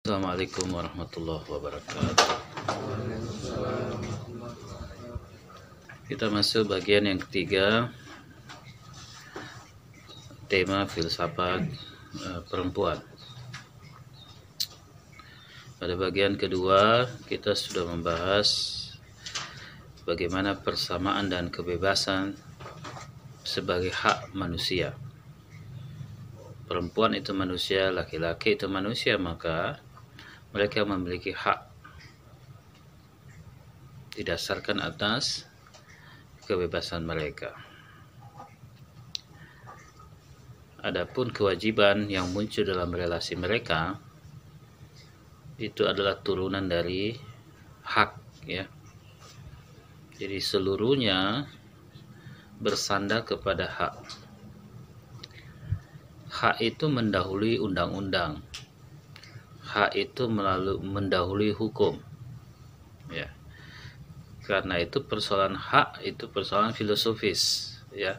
Assalamualaikum warahmatullahi wabarakatuh. Kita masuk bagian yang ketiga, tema filsafat uh, perempuan. Pada bagian kedua, kita sudah membahas bagaimana persamaan dan kebebasan sebagai hak manusia. Perempuan itu manusia, laki-laki itu manusia, maka mereka memiliki hak didasarkan atas kebebasan mereka. Adapun kewajiban yang muncul dalam relasi mereka itu adalah turunan dari hak ya. Jadi seluruhnya bersandar kepada hak hak itu mendahului undang-undang hak itu melalui mendahului hukum. Ya. Karena itu persoalan hak itu persoalan filosofis ya.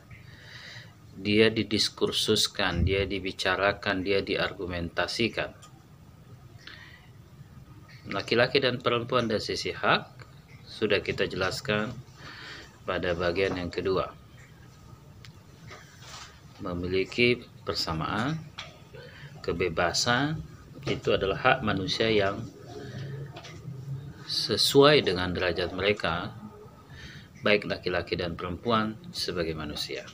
Dia didiskursuskan dia dibicarakan dia diargumentasikan. Laki-laki dan perempuan dari sisi hak sudah kita jelaskan pada bagian yang kedua. Memiliki persamaan, kebebasan itu adalah hak manusia yang sesuai dengan derajat mereka, baik laki-laki dan perempuan sebagai manusia.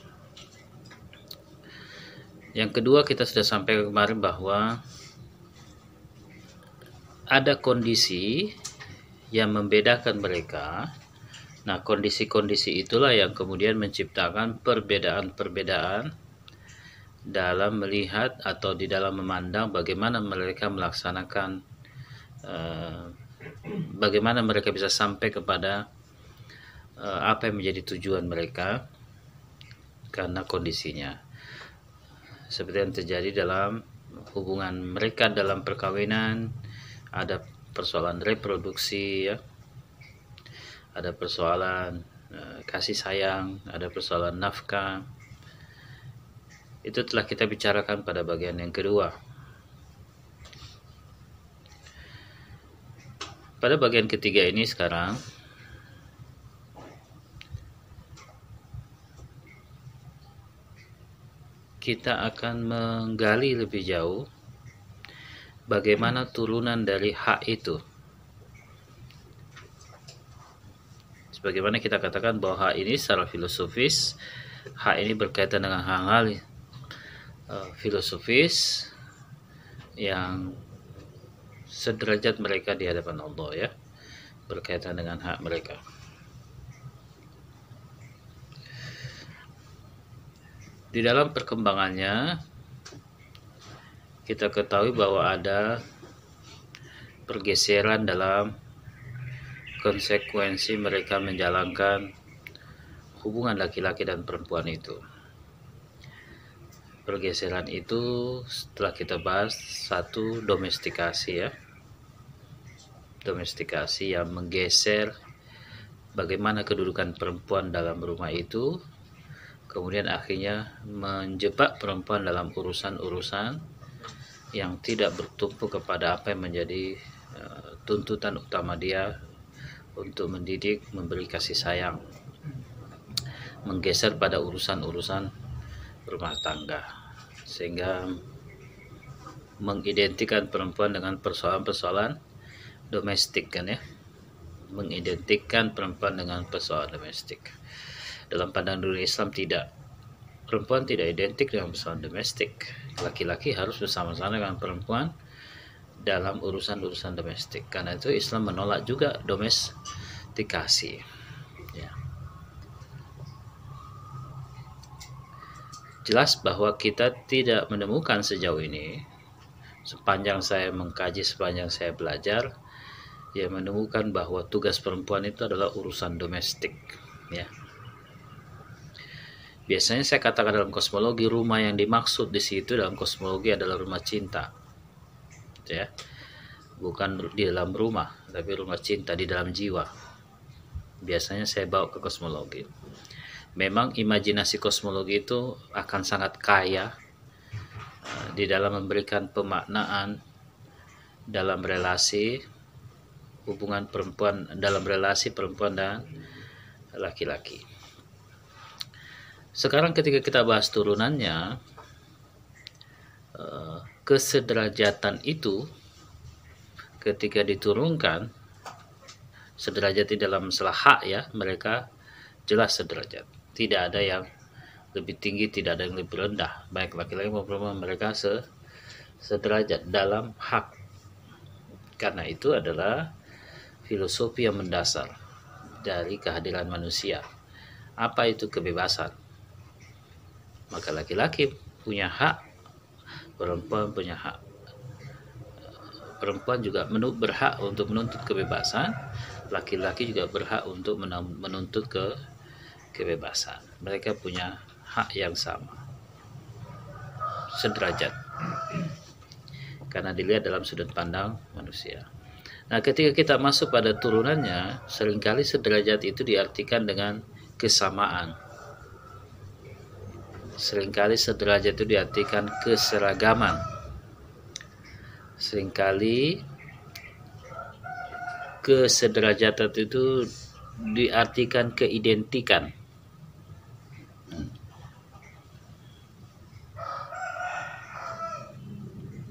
Yang kedua kita sudah sampai kemarin bahwa ada kondisi yang membedakan mereka. Nah, kondisi-kondisi itulah yang kemudian menciptakan perbedaan-perbedaan dalam melihat atau di dalam memandang bagaimana mereka melaksanakan uh, bagaimana mereka bisa sampai kepada uh, apa yang menjadi tujuan mereka karena kondisinya. Seperti yang terjadi dalam hubungan mereka dalam perkawinan ada persoalan reproduksi ya. Ada persoalan uh, kasih sayang ada persoalan nafkah itu telah kita bicarakan pada bagian yang kedua. Pada bagian ketiga ini sekarang kita akan menggali lebih jauh bagaimana turunan dari hak itu. Sebagaimana kita katakan bahwa hak ini secara filosofis, hak ini berkaitan dengan hal-hal uh, filosofis yang sederajat mereka di hadapan Allah ya berkaitan dengan hak mereka. Di dalam perkembangannya kita ketahui bahwa ada pergeseran dalam konsekuensi mereka menjalankan hubungan laki-laki dan perempuan itu pergeseran itu setelah kita bahas satu domestikasi ya. Domestikasi yang menggeser bagaimana kedudukan perempuan dalam rumah itu kemudian akhirnya menjebak perempuan dalam urusan-urusan yang tidak bertumpu kepada apa yang menjadi uh, tuntutan utama dia untuk mendidik, memberi kasih sayang, menggeser pada urusan-urusan rumah tangga. Sehingga mengidentikan perempuan dengan persoalan-persoalan domestik kan ya. Mengidentikan perempuan dengan persoalan domestik. Dalam pandangan dunia Islam tidak. Perempuan tidak identik dengan persoalan domestik. Laki-laki harus bersama-sama dengan perempuan dalam urusan-urusan domestik. Karena itu Islam menolak juga domestikasi jelas bahwa kita tidak menemukan sejauh ini. Sepanjang saya mengkaji sepanjang saya belajar ya menemukan bahwa tugas perempuan itu adalah urusan domestik ya. Biasanya saya katakan dalam kosmologi rumah yang dimaksud di situ dalam kosmologi adalah rumah cinta ya. Bukan di dalam rumah tapi rumah cinta di dalam jiwa. Biasanya saya bawa ke kosmologi memang imajinasi kosmologi itu akan sangat kaya uh, di dalam memberikan pemaknaan dalam relasi hubungan perempuan dalam relasi perempuan dan laki-laki. Sekarang ketika kita bahas turunannya, eh, kesederajatan itu ketika diturunkan sederajat di dalam masalah hak ya mereka jelas sederajat tidak ada yang lebih tinggi tidak ada yang lebih rendah. Baik laki-laki maupun perempuan mereka se sederajat dalam hak. Karena itu adalah filosofi yang mendasar dari kehadiran manusia. Apa itu kebebasan? Maka laki-laki punya hak perempuan punya hak. Perempuan juga berhak untuk menuntut kebebasan laki-laki juga berhak untuk menuntut ke kebebasan. Mereka punya hak yang sama. Sederajat. Karena dilihat dalam sudut pandang manusia. Nah, ketika kita masuk pada turunannya, sering kali sederajat itu diartikan dengan kesamaan. Seringkali sederajat itu diartikan keseragaman. Seringkali kesederajatan itu diartikan keidentikan.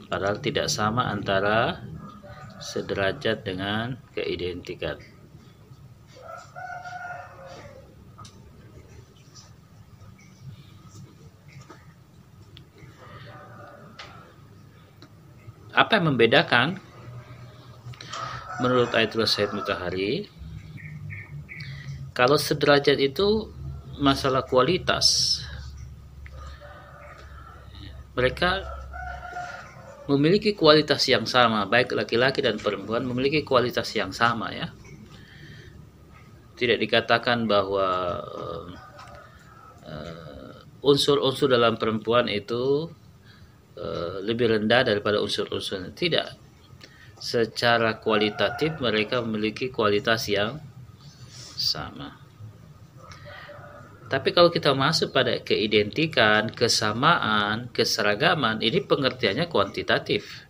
Padahal tidak sama antara sederajat dengan keidentikan. Apa yang membedakan menurut Ayatullah Said Mutahari kalau sederajat itu masalah kualitas mereka memiliki kualitas yang sama baik laki-laki dan perempuan memiliki kualitas yang sama ya tidak dikatakan bahwa uh, unsur-unsur dalam perempuan itu uh, lebih rendah daripada unsur-unsur tidak secara kualitatif mereka memiliki kualitas yang sama. Tapi kalau kita masuk pada keidentikan, kesamaan, keseragaman, ini pengertiannya kuantitatif,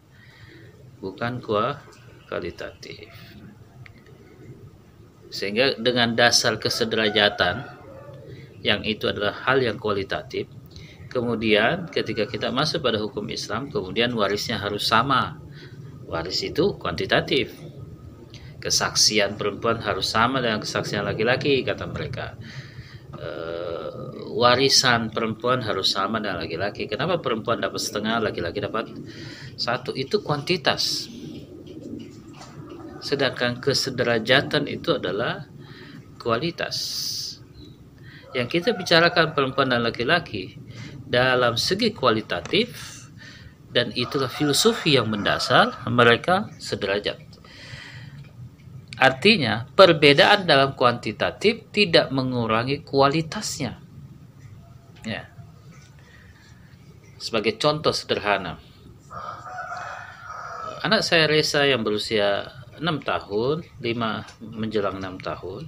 bukan kualitatif. Sehingga dengan dasar kesederajatan, yang itu adalah hal yang kualitatif, kemudian ketika kita masuk pada hukum Islam, kemudian warisnya harus sama Waris itu kuantitatif. Kesaksian perempuan harus sama dengan kesaksian laki-laki, kata mereka. E, warisan perempuan harus sama dengan laki-laki. Kenapa perempuan dapat setengah, laki-laki dapat satu? Itu kuantitas. Sedangkan kesederajatan itu adalah kualitas. Yang kita bicarakan perempuan dan laki-laki dalam segi kualitatif dan itulah filosofi yang mendasar mereka sederajat. Artinya, perbedaan dalam kuantitatif tidak mengurangi kualitasnya. Ya. Sebagai contoh sederhana. Anak saya Reza yang berusia 6 tahun, 5 menjelang 6 tahun,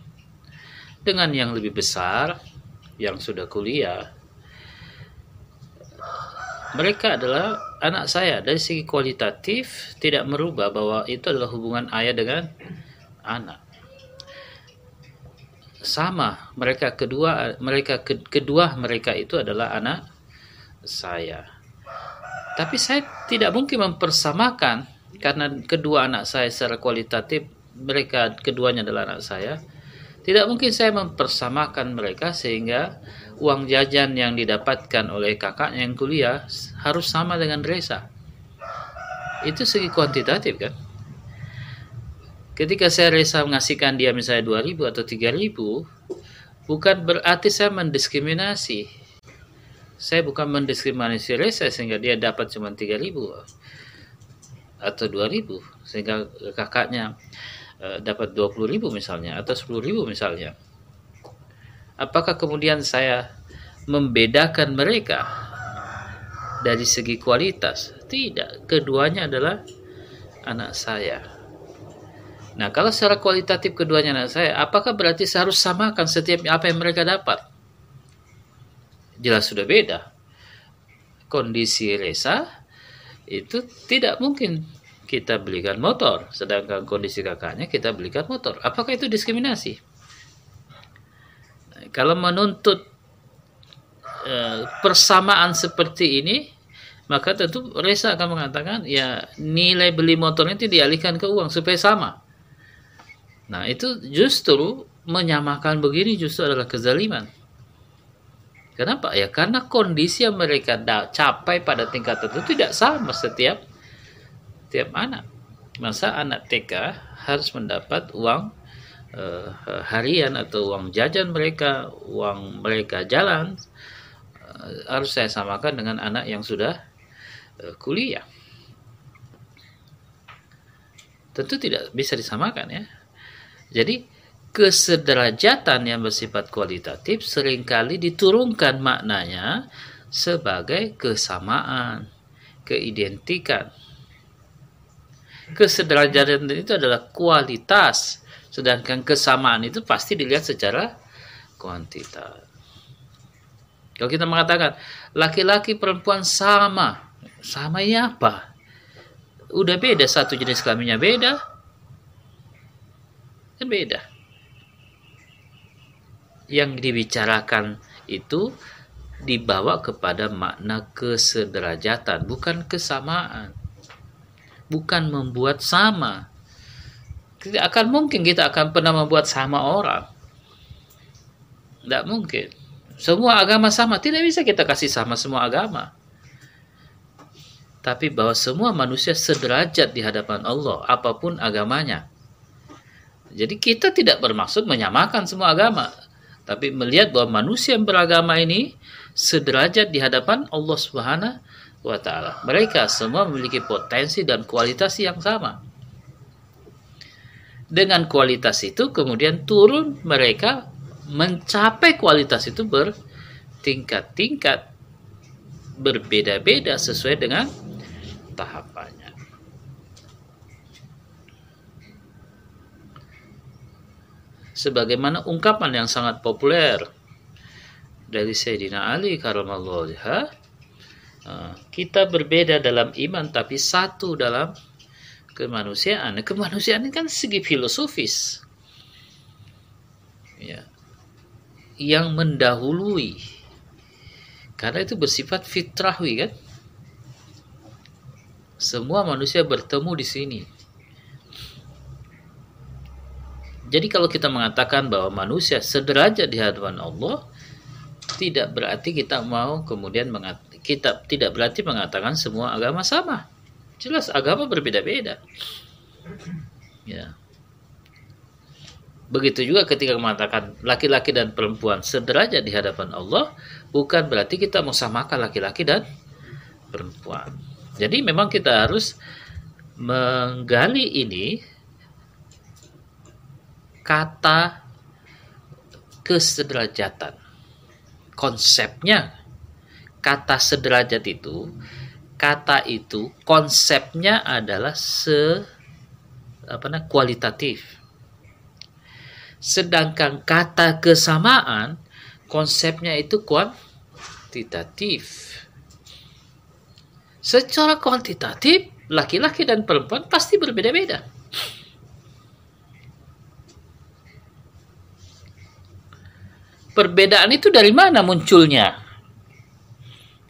dengan yang lebih besar, yang sudah kuliah, mereka adalah anak saya dari segi kualitatif tidak merubah bahwa itu adalah hubungan ayah dengan anak sama mereka kedua mereka kedua mereka itu adalah anak saya tapi saya tidak mungkin mempersamakan karena kedua anak saya secara kualitatif mereka keduanya adalah anak saya tidak mungkin saya mempersamakan mereka sehingga uang jajan yang didapatkan oleh kakaknya yang kuliah harus sama dengan Reza. Itu segi kuantitatif kan. Ketika saya Reza mengasihkan dia misalnya 2000 atau 3000, bukan berarti saya mendiskriminasi. Saya bukan mendiskriminasi Reza sehingga dia dapat cuma 3000 atau 2000 sehingga kakaknya uh, dapat 20000 misalnya atau 10000 misalnya Apakah kemudian saya membedakan mereka dari segi kualitas? Tidak, keduanya adalah anak saya. Nah, kalau secara kualitatif keduanya anak saya, apakah berarti saya harus samakan setiap apa yang mereka dapat? Jelas sudah beda. Kondisi Reza itu tidak mungkin kita belikan motor, sedangkan kondisi kakaknya kita belikan motor. Apakah itu diskriminasi? Kalau menuntut e, persamaan seperti ini, maka tentu Reza akan mengatakan ya nilai beli motornya itu dialihkan ke uang supaya sama. Nah itu justru menyamakan begini justru adalah kezaliman. Kenapa? Ya karena kondisi yang mereka capai pada tingkat tertentu tidak sama setiap tiap anak. Masa anak TK harus mendapat uang uh, harian atau uang jajan mereka, uang mereka jalan uh, harus saya samakan dengan anak yang sudah uh, kuliah. Tentu tidak bisa disamakan ya. Jadi kesederajatan yang bersifat kualitatif sering kali diturunkan maknanya sebagai kesamaan, keidentikan. Kesederajatan itu adalah kualitas, sedangkan kesamaan itu pasti dilihat secara kuantitas. Kalau kita mengatakan laki-laki perempuan sama, sama ini apa? Udah beda satu jenis kelaminnya beda, kan beda. Yang dibicarakan itu dibawa kepada makna kesederajatan, bukan kesamaan bukan membuat sama. Tidak akan mungkin kita akan pernah membuat sama orang. Tidak mungkin. Semua agama sama. Tidak bisa kita kasih sama semua agama. Tapi bahwa semua manusia sederajat di hadapan Allah, apa pun agamanya. Jadi kita tidak bermaksud menyamakan semua agama. Tapi melihat bahwa manusia yang beragama ini sederajat di hadapan Allah Subhanahu wa taala. Mereka semua memiliki potensi dan kualitas yang sama. Dengan kualitas itu kemudian turun mereka mencapai kualitas itu bertingkat-tingkat berbeda-beda sesuai dengan tahapannya. Sebagaimana ungkapan yang sangat populer dari Sayyidina Ali karamallahu Ah, kita berbeda dalam iman tapi satu dalam kemanusiaan. Kemanusiaan ini kan segi filosofis. Ya. Yang mendahului. Karena itu bersifat fitrahwi kan. Semua manusia bertemu di sini. Jadi kalau kita mengatakan bahwa manusia sederajat di hadapan Allah, tidak berarti kita mau kemudian mengatakan kita tidak berarti mengatakan semua agama sama. Jelas agama berbeda-beda. Ya. Begitu juga ketika mengatakan laki-laki dan perempuan sederajat di hadapan Allah, bukan berarti kita mau samakan laki-laki dan perempuan. Jadi memang kita harus menggali ini kata kesederajatan. Konsepnya kata sederajat itu kata itu konsepnya adalah se apa namanya kualitatif. Sedangkan kata kesamaan konsepnya itu kuantitatif. Secara kuantitatif laki-laki dan perempuan pasti berbeda-beda. Perbedaan itu dari mana munculnya?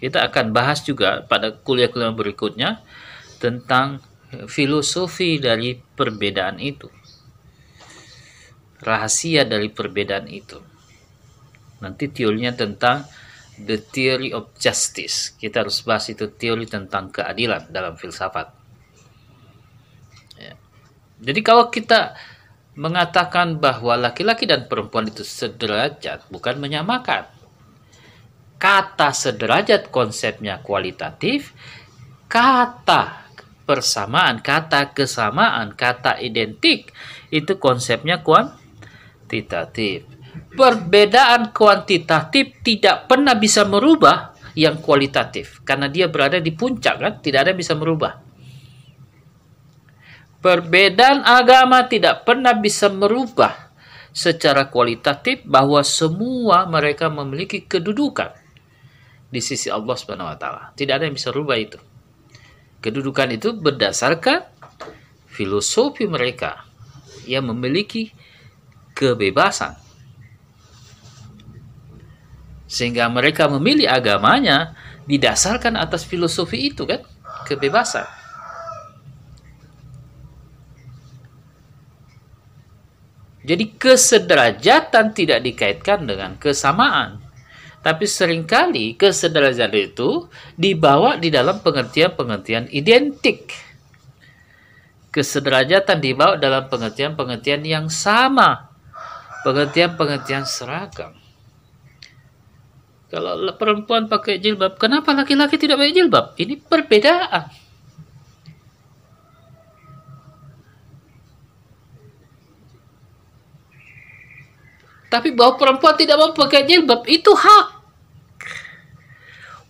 Kita akan bahas juga pada kuliah-kuliah berikutnya tentang filosofi dari perbedaan itu. Rahasia dari perbedaan itu. Nanti teorinya tentang the theory of justice. Kita harus bahas itu teori tentang keadilan dalam filsafat. Ya. Jadi kalau kita mengatakan bahwa laki-laki dan perempuan itu sederajat, bukan menyamakan kata sederajat konsepnya kualitatif, kata persamaan, kata kesamaan, kata identik itu konsepnya kuantitatif. Perbedaan kuantitatif tidak pernah bisa merubah yang kualitatif karena dia berada di puncak kan, tidak ada yang bisa merubah. Perbedaan agama tidak pernah bisa merubah secara kualitatif bahwa semua mereka memiliki kedudukan di sisi Allah Subhanahu wa taala. Tidak ada yang bisa rubah itu. Kedudukan itu berdasarkan filosofi mereka yang memiliki kebebasan sehingga mereka memilih agamanya didasarkan atas filosofi itu kan kebebasan jadi kesederajatan tidak dikaitkan dengan kesamaan tapi sering kali kesederajatan itu dibawa di dalam pengertian-pengertian identik kesederajatan dibawa dalam pengertian-pengertian yang sama pengertian-pengertian seragam kalau perempuan pakai jilbab, kenapa laki-laki tidak pakai jilbab? Ini perbedaan. Tapi bahwa perempuan tidak mau pakai jilbab itu hak.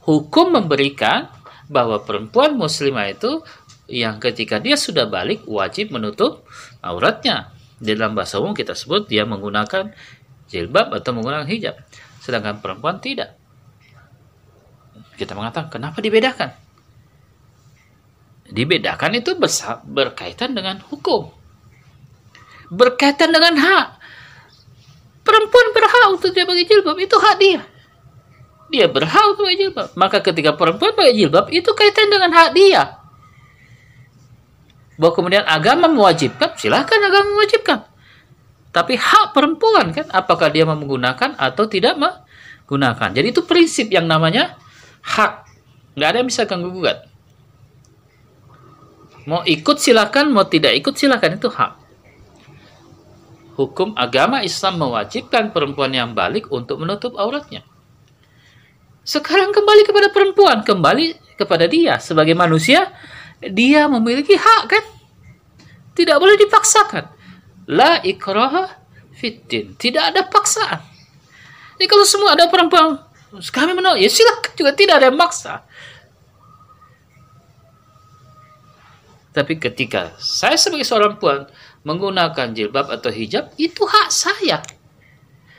Hukum memberikan bahwa perempuan muslimah itu yang ketika dia sudah balik wajib menutup auratnya. Di dalam bahasa umum kita sebut dia menggunakan jilbab atau menggunakan hijab sedangkan perempuan tidak. Kita mengatakan, kenapa dibedakan? Dibedakan itu berkaitan dengan hukum. Berkaitan dengan hak. Perempuan berhak untuk dia pakai jilbab, itu hak dia. Dia berhak untuk pakai jilbab. Maka ketika perempuan pakai jilbab, itu kaitan dengan hak dia. Bahwa kemudian agama mewajibkan, silahkan agama mewajibkan. Tapi hak perempuan kan, apakah dia menggunakan atau tidak menggunakan. Jadi itu prinsip yang namanya hak. Nggak ada yang bisa ganggu gugat. Mau ikut silakan, mau tidak ikut silakan itu hak. Hukum agama Islam mewajibkan perempuan yang balik untuk menutup auratnya. Sekarang kembali kepada perempuan, kembali kepada dia sebagai manusia, dia memiliki hak kan? Tidak boleh dipaksakan. La ikraha fitin. Tidak ada paksaan. Jadi kalau semua ada perempuan, kami menolak, ya silakan juga tidak ada yang maksa. Tapi ketika saya sebagai seorang puan menggunakan jilbab atau hijab, itu hak saya.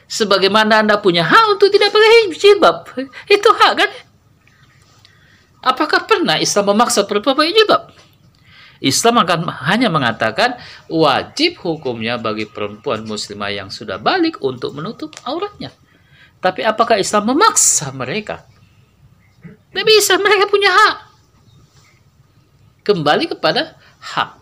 Sebagaimana Anda punya hak untuk tidak pakai jilbab. Itu hak kan? Apakah pernah Islam memaksa perempuan pakai jilbab? Islam akan hanya mengatakan wajib hukumnya bagi perempuan muslimah yang sudah balik untuk menutup auratnya. Tapi apakah Islam memaksa mereka? Tidak bisa, mereka punya hak. Kembali kepada hak.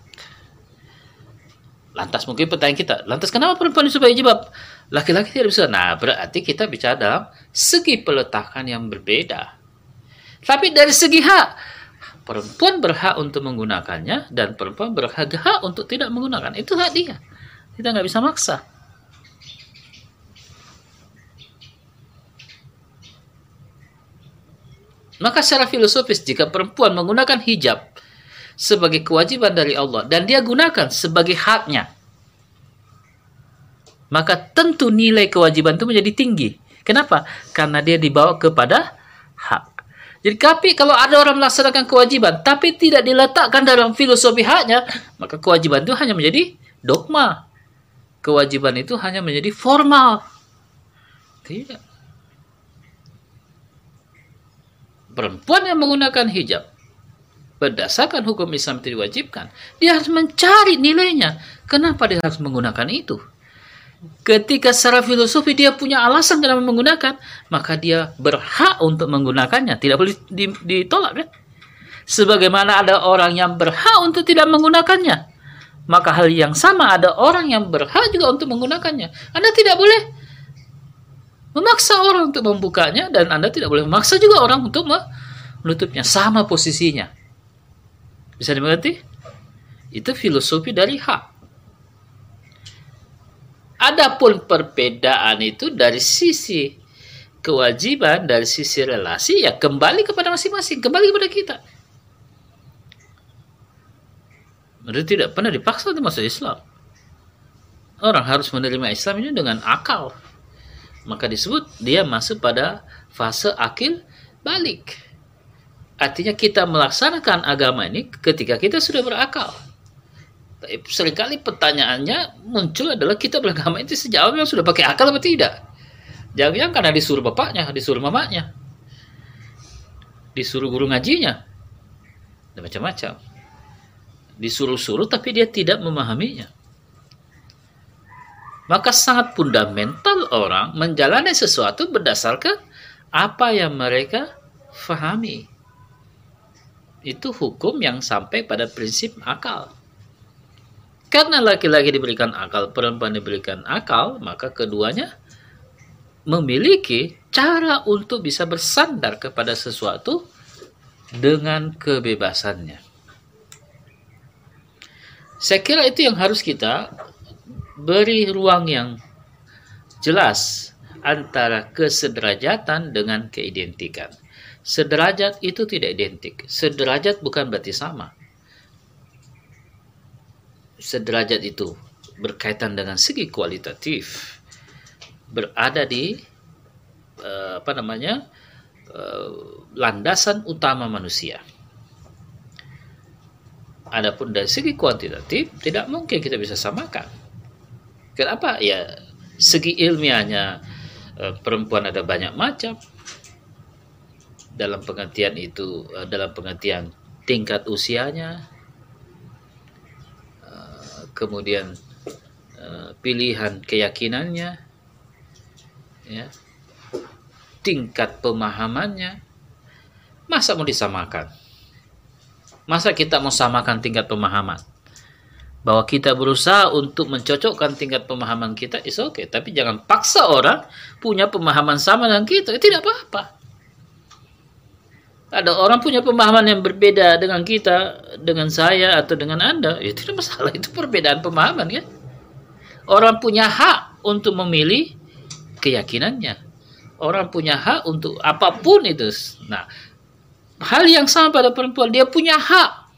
Lantas mungkin pertanyaan kita, lantas kenapa perempuan supaya jilbab? Laki-laki tidak bisa. Nah, berarti kita bicara dalam segi peletakan yang berbeda. Tapi dari segi hak, Perempuan berhak untuk menggunakannya dan perempuan berhak hak untuk tidak menggunakan. Itu hak dia. Kita nggak bisa maksa. Maka secara filosofis jika perempuan menggunakan hijab sebagai kewajiban dari Allah dan dia gunakan sebagai haknya, maka tentu nilai kewajiban itu menjadi tinggi. Kenapa? Karena dia dibawa kepada hak. Jadi tapi kalau ada orang melaksanakan kewajiban tapi tidak diletakkan dalam filosofi haknya, maka kewajiban itu hanya menjadi dogma. Kewajiban itu hanya menjadi formal. Tidak. Perempuan yang menggunakan hijab berdasarkan hukum Islam itu diwajibkan, dia harus mencari nilainya. Kenapa dia harus menggunakan itu? Ketika secara filosofi dia punya alasan kenapa menggunakan, maka dia berhak untuk menggunakannya. Tidak boleh ditolak kan? Sebagaimana ada orang yang berhak untuk tidak menggunakannya, maka hal yang sama ada orang yang berhak juga untuk menggunakannya. Anda tidak boleh memaksa orang untuk membukanya dan Anda tidak boleh memaksa juga orang untuk menutupnya. Sama posisinya. Bisa dimengerti? Itu filosofi dari hak. Adapun perbedaan itu dari sisi kewajiban, dari sisi relasi, ya kembali kepada masing-masing, kembali kepada kita. Mereka tidak pernah dipaksa untuk masuk Islam. Orang harus menerima Islam ini dengan akal. Maka disebut dia masuk pada fase akil balik. Artinya kita melaksanakan agama ini ketika kita sudah berakal. Tapi sering kali pertanyaannya muncul adalah kita beragama itu sejak awal sudah pakai akal atau tidak? Jangan-jangan karena disuruh bapaknya, disuruh mamanya, disuruh guru ngajinya, dan macam-macam. disuruh-suruh tapi dia tidak memahaminya. Maka sangat fundamental orang menjalani sesuatu berdasarkan apa yang mereka fahami. Itu hukum yang sampai pada prinsip akal. Karena laki-laki diberikan akal, perempuan diberikan akal, maka keduanya memiliki cara untuk bisa bersandar kepada sesuatu dengan kebebasannya. Saya kira itu yang harus kita beri ruang yang jelas antara kesederajatan dengan keidentikan. Sederajat itu tidak identik. Sederajat bukan berarti sama. Sederajat itu berkaitan dengan segi kualitatif. Berada di uh, apa namanya? Uh, landasan utama manusia. Adapun dari segi kuantitatif tidak mungkin kita bisa samakan. Kenapa? Ya segi ilmiahnya uh, perempuan ada banyak macam, dalam pengertian itu uh, dalam pengertian tingkat usianya uh, kemudian uh, pilihan keyakinannya ya tingkat pemahamannya masa mau disamakan? Masa kita mau samakan tingkat pemahaman? Bahwa kita berusaha untuk mencocokkan tingkat pemahaman kita is oke okay. tapi jangan paksa orang punya pemahaman sama dengan kita. Tidak apa-apa ada orang punya pemahaman yang berbeda dengan kita, dengan saya atau dengan Anda, ya tidak masalah, itu perbedaan pemahaman kan. Orang punya hak untuk memilih keyakinannya. Orang punya hak untuk apa pun itu. Nah, hal yang sama pada perempuan, dia punya hak.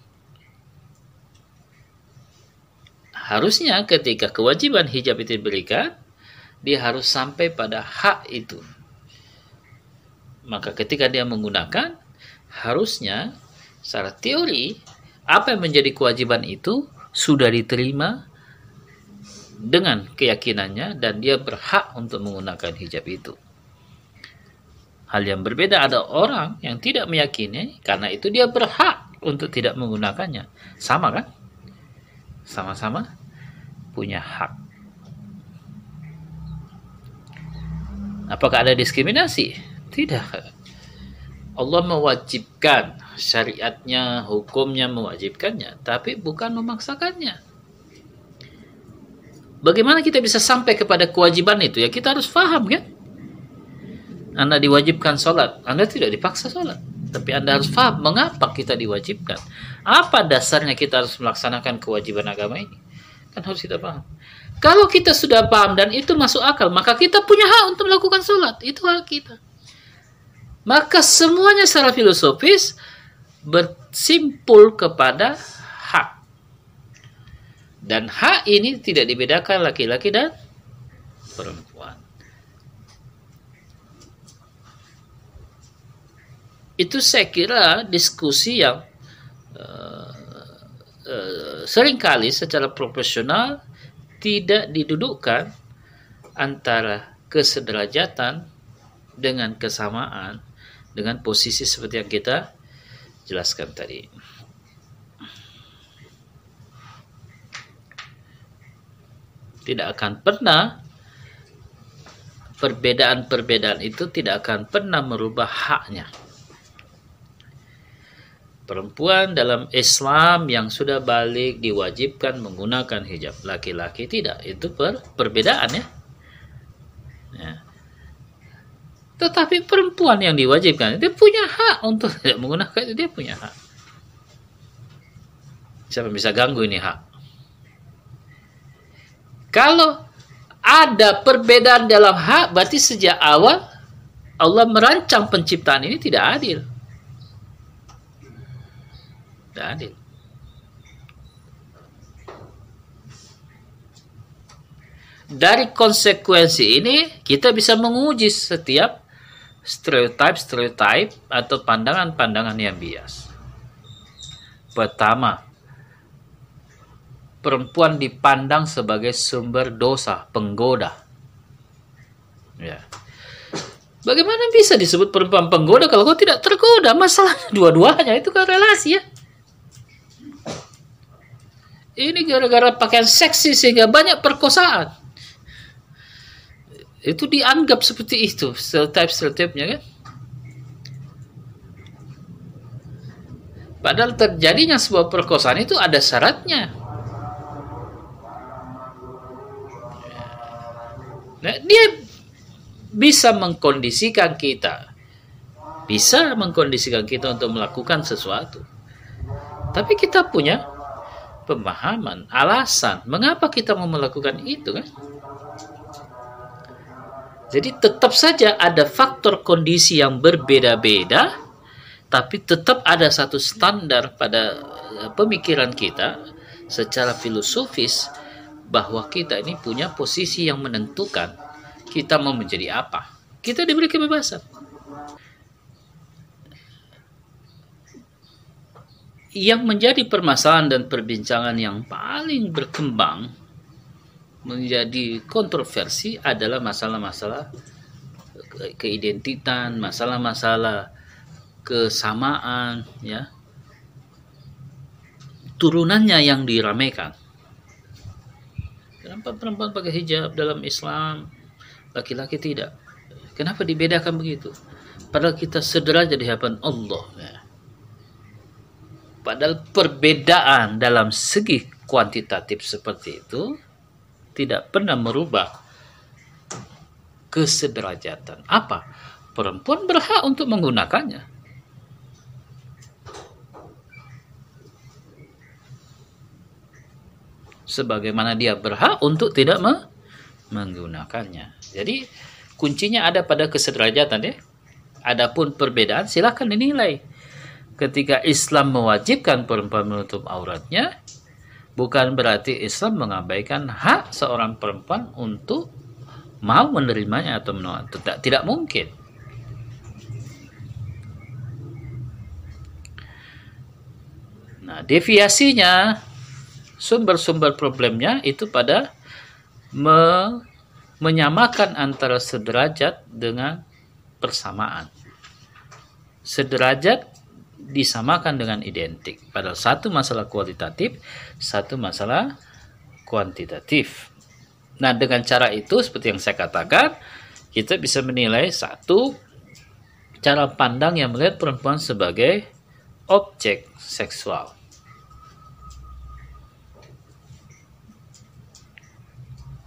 Harusnya ketika kewajiban hijab itu diberikan, dia harus sampai pada hak itu. Maka ketika dia menggunakan, harusnya secara teori apa yang menjadi kewajiban itu sudah diterima dengan keyakinannya dan dia berhak untuk menggunakan hijab itu. Hal yang berbeda ada orang yang tidak meyakini karena itu dia berhak untuk tidak menggunakannya. Sama kan? Sama-sama punya hak. Apakah ada diskriminasi? Tidak. Allah mewajibkan syariatnya, hukumnya mewajibkannya, tapi bukan memaksakannya. Bagaimana kita bisa sampai kepada kewajiban itu? Ya kita harus paham kan? Anda diwajibkan sholat, Anda tidak dipaksa sholat. Tapi Anda harus paham mengapa kita diwajibkan. Apa dasarnya kita harus melaksanakan kewajiban agama ini? Kan harus kita paham. Kalau kita sudah paham dan itu masuk akal, maka kita punya hak untuk melakukan sholat. Itu hak kita. Maka semuanya secara filosofis bersimpul kepada hak. Dan hak ini tidak dibedakan laki-laki dan perempuan. Itu saya kira diskusi yang uh, uh, sering kali secara profesional tidak didudukkan antara kesederajatan dengan kesamaan dengan posisi seperti yang kita jelaskan tadi. Tidak akan pernah perbedaan-perbedaan itu tidak akan pernah merubah haknya. Perempuan dalam Islam yang sudah balik diwajibkan menggunakan hijab. Laki-laki tidak. Itu per perbedaan ya. Tetapi perempuan yang diwajibkan, dia punya hak untuk tidak menggunakan itu, dia punya hak. Siapa bisa ganggu ini hak? Kalau ada perbedaan dalam hak, berarti sejak awal Allah merancang penciptaan ini tidak adil. Tidak adil. Dari konsekuensi ini kita bisa menguji setiap stereotip-stereotip atau pandangan-pandangan yang bias. Pertama, perempuan dipandang sebagai sumber dosa, penggoda. Ya. Bagaimana bisa disebut perempuan penggoda kalau kau tidak tergoda? Masalahnya dua-duanya itu kan relasi ya. ini gara-gara pakaian seksi sehingga banyak perkosaan. Itu dianggap seperti itu, stereotype-stereotipnya kan. Padahal terjadinya sebuah perkosaan itu ada syaratnya. Nah, dia bisa mengkondisikan kita. Bisa mengkondisikan kita untuk melakukan sesuatu. Tapi kita punya pemahaman, alasan mengapa kita mau melakukan itu kan? Jadi tetap saja ada faktor kondisi yang berbeda-beda, tapi tetap ada satu standar pada eh, pemikiran kita secara filosofis bahwa kita ini punya posisi yang menentukan kita mau menjadi apa. Kita diberi kebebasan. Yang menjadi permasalahan dan perbincangan yang paling berkembang menjadi kontroversi adalah masalah-masalah keidentitan, masalah-masalah kesamaan, ya. Turunannya yang diramaikan. Kenapa perempuan pakai hijab dalam Islam, laki-laki tidak? Kenapa dibedakan begitu? Padahal kita sederajat di hadapan Allah. Ya. Padahal perbedaan dalam segi kuantitatif seperti itu tidak pernah merubah kesederajatan. Apa? Perempuan berhak untuk menggunakannya. Sebagaimana dia berhak untuk tidak me menggunakannya. Jadi kuncinya ada pada kesederajatan ya. Adapun perbedaan silahkan dinilai. Ketika Islam mewajibkan perempuan menutup auratnya, bukan berarti Islam mengabaikan hak seorang perempuan untuk mau menerimanya atau menolak. Tidak, tidak mungkin. Nah, deviasinya sumber-sumber problemnya itu pada me menyamakan antara sederajat dengan persamaan. Sederajat disamakan dengan identik. Padahal satu masalah kualitatif, satu masalah kuantitatif. Nah, dengan cara itu seperti yang saya katakan, kita bisa menilai satu cara pandang yang melihat perempuan sebagai objek seksual.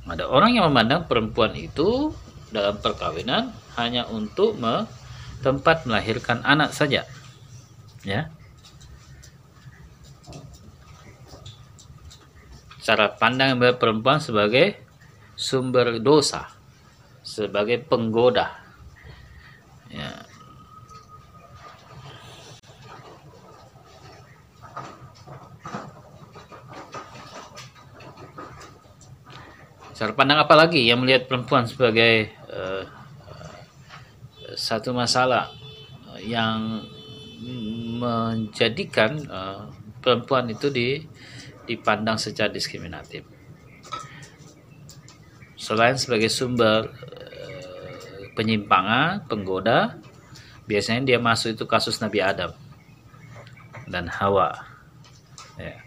Ada orang yang memandang perempuan itu dalam perkawinan hanya untuk tempat melahirkan anak saja ya. Cara pandang perempuan sebagai sumber dosa sebagai penggoda. Ya. Cara pandang apa lagi yang melihat perempuan sebagai uh, satu masalah yang menjadikan uh, perempuan itu di, dipandang secara diskriminatif. Selain sebagai sumber uh, penyimpangan, penggoda, biasanya dia masuk itu kasus Nabi Adam dan Hawa. Ya.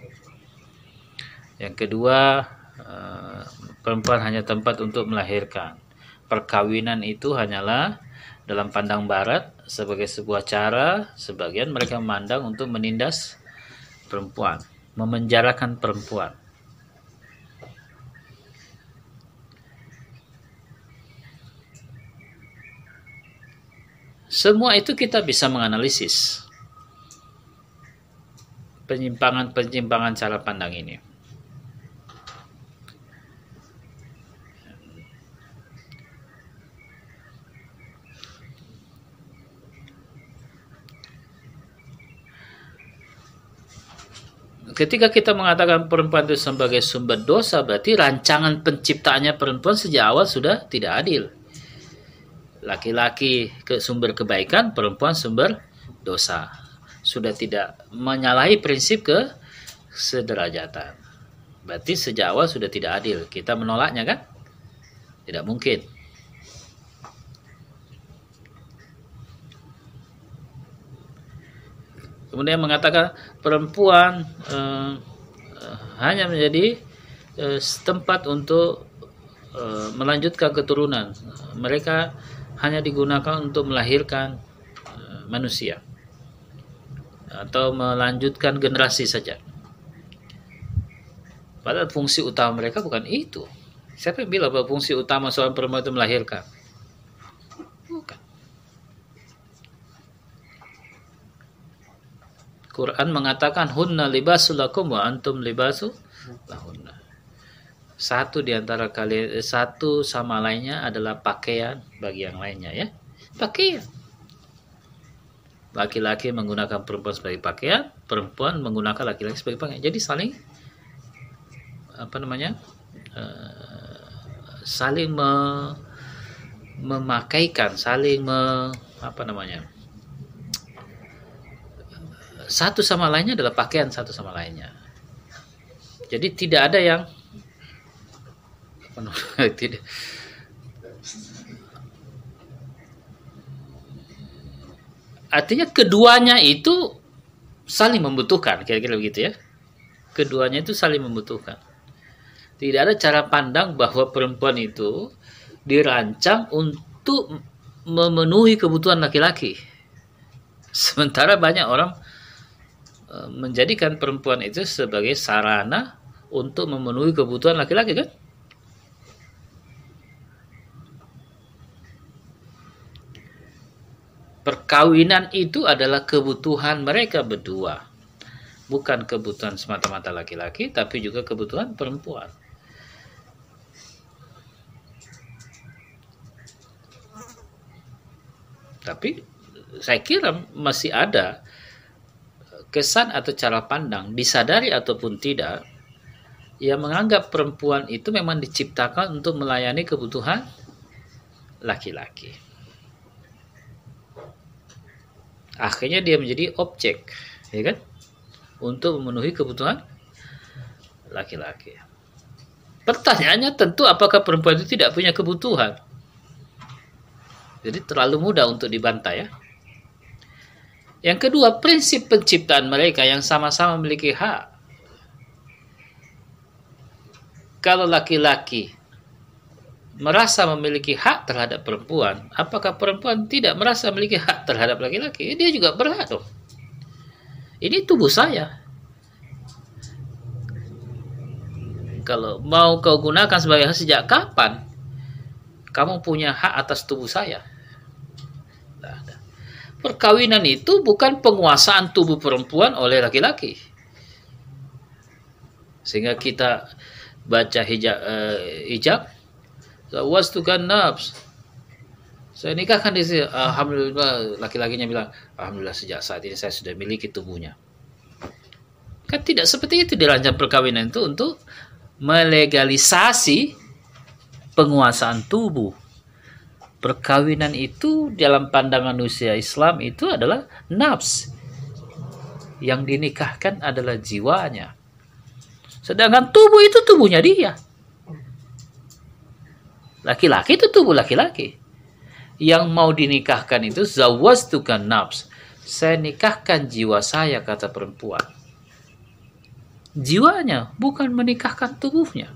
Yang kedua, uh, perempuan hanya tempat untuk melahirkan. Perkawinan itu hanyalah dalam pandang barat sebagai sebuah cara sebagian mereka memandang untuk menindas perempuan, memenjarakan perempuan. Semua itu kita bisa menganalisis penyimpangan-penyimpangan cara pandang ini. Ketika kita mengatakan perempuan itu sebagai sumber dosa, berarti rancangan penciptaannya perempuan sejak awal sudah tidak adil. Laki-laki ke sumber kebaikan, perempuan sumber dosa. Sudah tidak menyalahi prinsip ke sederajatan. Berarti sejak awal sudah tidak adil. Kita menolaknya kan? Tidak mungkin. Kemudian mengatakan perempuan eh, uh, hanya menjadi uh, tempat untuk uh, melanjutkan keturunan. Mereka hanya digunakan untuk melahirkan uh, manusia atau melanjutkan generasi saja. Padahal fungsi utama mereka bukan itu. Siapa yang bilang bahwa fungsi utama seorang perempuan itu melahirkan? Quran mengatakan hunna libasul lakum wa antum libasu lahunna. Satu di antara kalian satu sama lainnya adalah pakaian bagi yang lainnya ya. Pakaian. Laki-laki menggunakan perempuan sebagai pakaian, perempuan menggunakan laki-laki sebagai pakaian. Jadi saling apa namanya uh, saling me, memakaikan saling me, apa namanya satu sama lainnya adalah pakaian satu sama lainnya. Jadi tidak ada yang tidak. Artinya keduanya itu saling membutuhkan kira-kira begitu ya. Keduanya itu saling membutuhkan. Tidak ada cara pandang bahwa perempuan itu dirancang untuk memenuhi kebutuhan laki-laki. Sementara banyak orang menjadikan perempuan itu sebagai sarana untuk memenuhi kebutuhan laki-laki kan? Perkawinan itu adalah kebutuhan mereka berdua. Bukan kebutuhan semata-mata laki-laki, tapi juga kebutuhan perempuan. Tapi saya kira masih ada kesan atau cara pandang disadari ataupun tidak yang menganggap perempuan itu memang diciptakan untuk melayani kebutuhan laki-laki. Akhirnya dia menjadi objek, ya kan? Untuk memenuhi kebutuhan laki-laki. Pertanyaannya tentu apakah perempuan itu tidak punya kebutuhan? Jadi terlalu mudah untuk dibantah ya. Yang kedua, prinsip penciptaan mereka yang sama-sama memiliki hak. Kalau laki-laki merasa memiliki hak terhadap perempuan, apakah perempuan tidak merasa memiliki hak terhadap laki-laki? Dia juga berhak dong. Ini tubuh saya. Kalau mau kau gunakan sebagai sejak kapan kamu punya hak atas tubuh saya? Perkawinan itu bukan penguasaan tubuh perempuan oleh laki-laki. Sehingga kita baca hijab, uh, hijab wastukan nafs. Saya nikahkan di sini. Alhamdulillah laki-lakinya bilang, Alhamdulillah sejak saat ini saya sudah miliki tubuhnya. Kan tidak seperti itu dirancang perkawinan itu untuk melegalisasi penguasaan tubuh perkawinan itu dalam pandangan usia Islam itu adalah nafs. Yang dinikahkan adalah jiwanya. Sedangkan tubuh itu tubuhnya dia. Laki-laki itu tubuh laki-laki. Yang mau dinikahkan itu zawaz tukan nafs. Saya nikahkan jiwa saya kata perempuan. Jiwanya bukan menikahkan tubuhnya.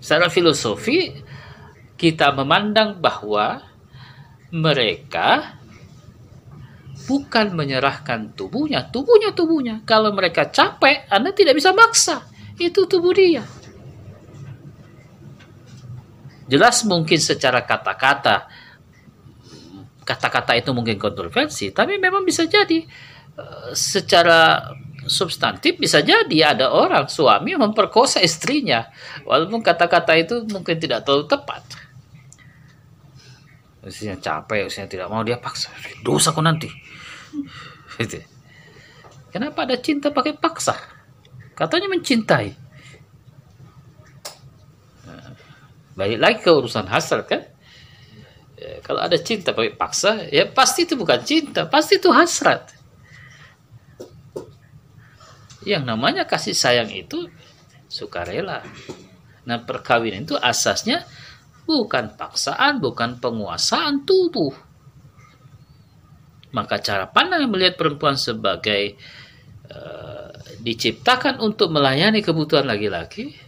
Secara filosofi kita memandang bahwa mereka bukan menyerahkan tubuhnya, tubuhnya tubuhnya. Kalau mereka capek, Anda tidak bisa maksa. Itu tubuh dia. Jelas mungkin secara kata-kata kata-kata itu mungkin kontroversi, tapi memang bisa jadi eh, secara substantif bisa jadi ada orang suami memperkosa istrinya walaupun kata-kata itu mungkin tidak terlalu tepat usianya capek usianya tidak mau dia paksa. Dosa kok nanti. Gitu. kenapa ada cinta pakai paksa? Katanya mencintai. Balik lagi ke urusan hasrat kan? Ya, kalau ada cinta pakai paksa ya pasti itu bukan cinta pasti itu hasrat. Yang namanya kasih sayang itu sukarela. Nah perkawinan itu asasnya bukan paksaan, bukan penguasaan tubuh. Maka cara pandang yang melihat perempuan sebagai uh, diciptakan untuk melayani kebutuhan laki-laki,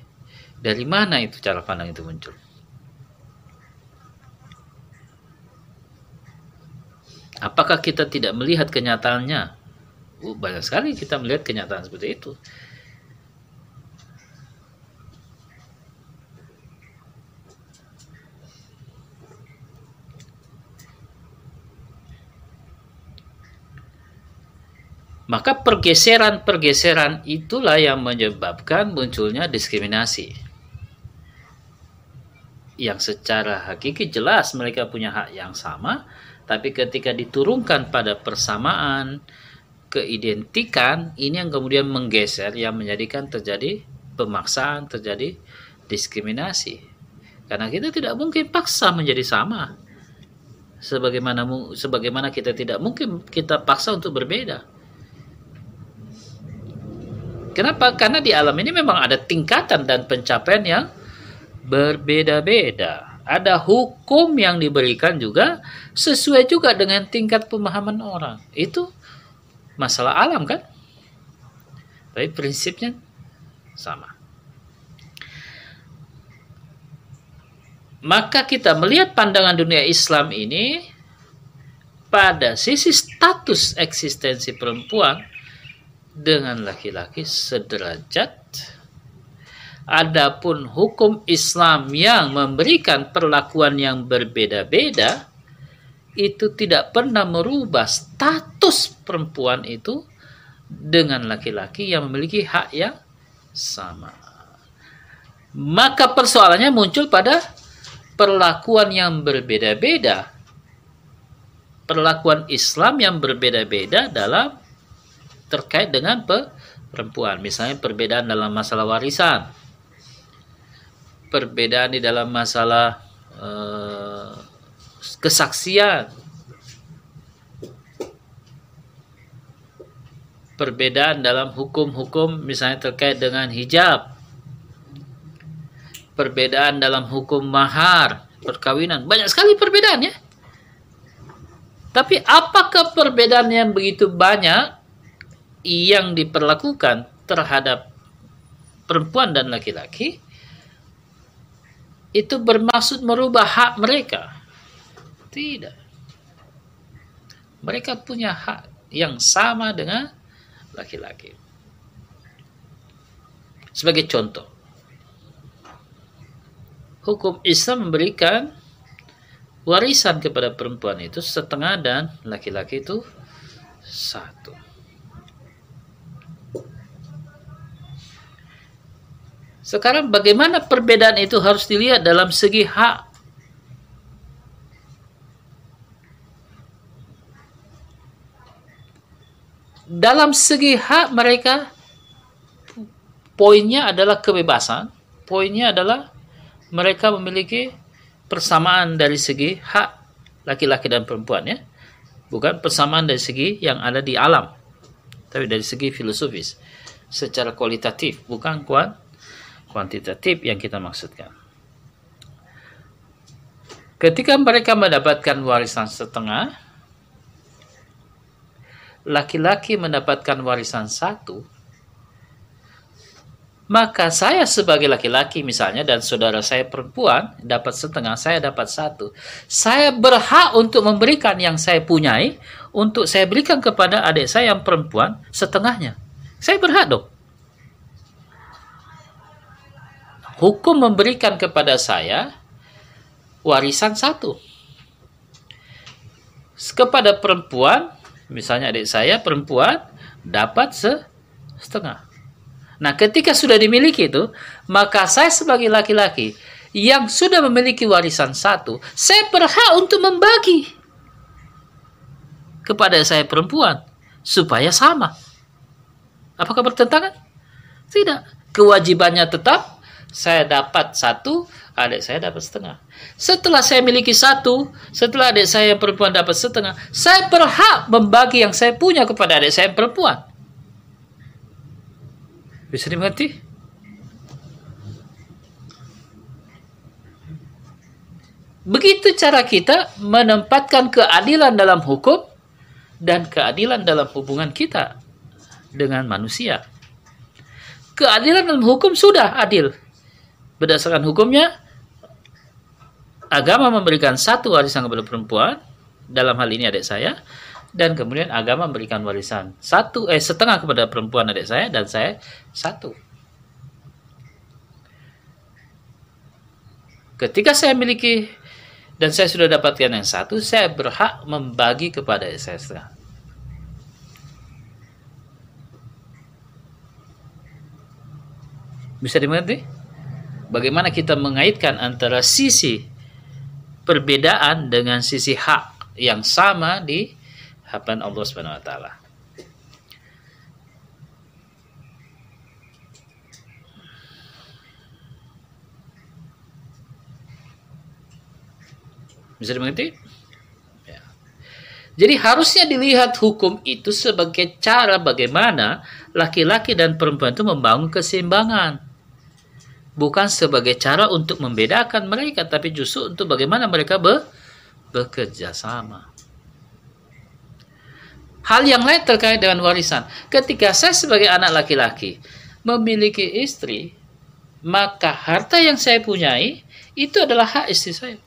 dari mana itu cara pandang itu muncul? Apakah kita tidak melihat kenyataannya? Uh, banyak sekali kita melihat kenyataan seperti itu. Maka pergeseran-pergeseran itulah yang menyebabkan munculnya diskriminasi. Yang secara hakiki jelas mereka punya hak yang sama, tapi ketika diturunkan pada persamaan, keidentikan, ini yang kemudian menggeser, yang menjadikan terjadi pemaksaan, terjadi diskriminasi. Karena kita tidak mungkin paksa menjadi sama. Sebagaimana sebagaimana kita tidak mungkin kita paksa untuk berbeda Kenapa? Karena di alam ini memang ada tingkatan dan pencapaian yang berbeda-beda. Ada hukum yang diberikan juga sesuai juga dengan tingkat pemahaman orang. Itu masalah alam kan? Tapi prinsipnya sama. Maka kita melihat pandangan dunia Islam ini pada sisi status eksistensi perempuan dengan laki-laki sederajat. Adapun hukum Islam yang memberikan perlakuan yang berbeda-beda itu tidak pernah merubah status perempuan itu dengan laki-laki yang memiliki hak yang sama. Maka persoalannya muncul pada perlakuan yang berbeda-beda. Perlakuan Islam yang berbeda-beda dalam terkait dengan perempuan. Misalnya perbedaan dalam masalah warisan, perbedaan di dalam masalah uh, kesaksian, perbedaan dalam hukum-hukum misalnya terkait dengan hijab, perbedaan dalam hukum mahar, perkawinan, banyak sekali perbedaan ya. Tapi apakah perbedaan yang begitu banyak yang diperlakukan terhadap perempuan dan laki-laki itu bermaksud merubah hak mereka. Tidak. Mereka punya hak yang sama dengan laki-laki. Sebagai contoh, hukum Islam memberikan warisan kepada perempuan itu setengah dan laki-laki itu satu. Sekarang bagaimana perbedaan itu harus dilihat dalam segi hak. Dalam segi hak mereka poinnya adalah kebebasan, poinnya adalah mereka memiliki persamaan dari segi hak laki-laki dan perempuan ya. Bukan persamaan dari segi yang ada di alam, tapi dari segi filosofis secara kualitatif, bukan kuat kuantitatif yang kita maksudkan. Ketika mereka mendapatkan warisan setengah, laki-laki mendapatkan warisan satu, maka saya sebagai laki-laki misalnya dan saudara saya perempuan dapat setengah, saya dapat satu. Saya berhak untuk memberikan yang saya punyai untuk saya berikan kepada adik saya yang perempuan setengahnya. Saya berhak dong. Hukum memberikan kepada saya warisan satu. Kepada perempuan, misalnya adik saya perempuan, dapat setengah. Nah, ketika sudah dimiliki itu, maka saya sebagai laki-laki yang sudah memiliki warisan satu, saya berhak untuk membagi kepada saya perempuan supaya sama. Apakah bertentangan? Tidak. Kewajibannya tetap saya dapat satu, adik saya dapat setengah. Setelah saya miliki satu, setelah adik saya perempuan dapat setengah, saya berhak membagi yang saya punya kepada adik saya perempuan. Bisa dimengerti? Begitu cara kita menempatkan keadilan dalam hukum dan keadilan dalam hubungan kita dengan manusia. keadilan dalam hukum sudah adil. Berdasarkan hukumnya, agama memberikan satu warisan kepada perempuan, dalam hal ini adik saya, dan kemudian agama memberikan warisan satu eh setengah kepada perempuan adik saya dan saya satu. Ketika saya miliki dan saya sudah dapatkan yang satu, saya berhak membagi kepada saya setengah. Bisa dimengerti? Bagaimana kita mengaitkan antara sisi perbedaan dengan sisi hak yang sama di hadapan Allah Subhanahu wa taala. Bisa dimengerti? Ya. Jadi harusnya dilihat hukum itu sebagai cara bagaimana laki-laki dan perempuan itu membangun keseimbangan bukan sebagai cara untuk membedakan mereka, tapi justru untuk bagaimana mereka be bekerja sama. Hal yang lain terkait dengan warisan. Ketika saya sebagai anak laki-laki memiliki istri, maka harta yang saya punyai itu adalah hak istri saya.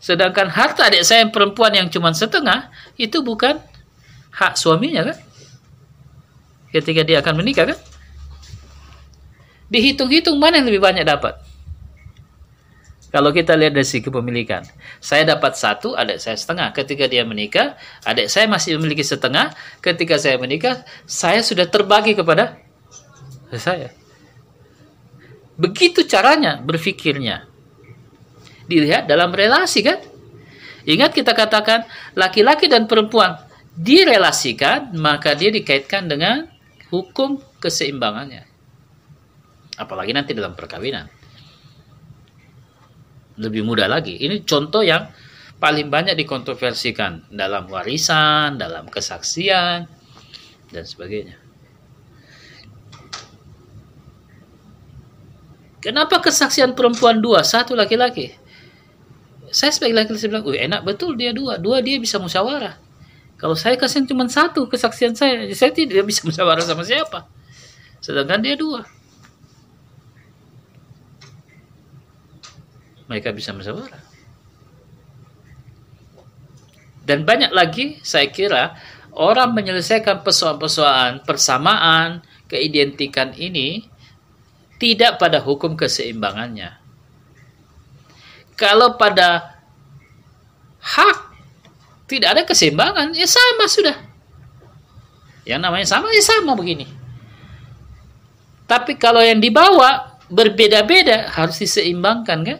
Sedangkan harta adik saya yang perempuan yang cuma setengah, itu bukan hak suaminya kan? Ketika dia akan menikah kan? Dihitung-hitung mana yang lebih banyak dapat? Kalau kita lihat dari segi kepemilikan, saya dapat satu, adik saya setengah. Ketika dia menikah, adik saya masih memiliki setengah. Ketika saya menikah, saya sudah terbagi kepada saya. Begitu caranya berfikirnya. Dilihat dalam relasi kan? Ingat kita katakan laki-laki dan perempuan direlasikan, maka dia dikaitkan dengan hukum keseimbangannya apalagi nanti dalam perkawinan lebih mudah lagi ini contoh yang paling banyak dikontroversikan dalam warisan dalam kesaksian dan sebagainya kenapa kesaksian perempuan dua satu laki-laki saya sebagai laki-laki bilang, Wih, enak betul dia dua, dua dia bisa musyawarah. Kalau saya kasih cuma satu kesaksian saya, saya tidak bisa musyawarah sama siapa. Sedangkan dia dua. Mereka bisa musyawarah. Dan banyak lagi saya kira orang menyelesaikan persoalan-persoalan persamaan, keidentikan ini tidak pada hukum keseimbangannya. Kalau pada hak tidak ada keseimbangan, ya sama sudah. Yang namanya sama, ya sama begini. Tapi kalau yang dibawa berbeda-beda harus diseimbangkan kan?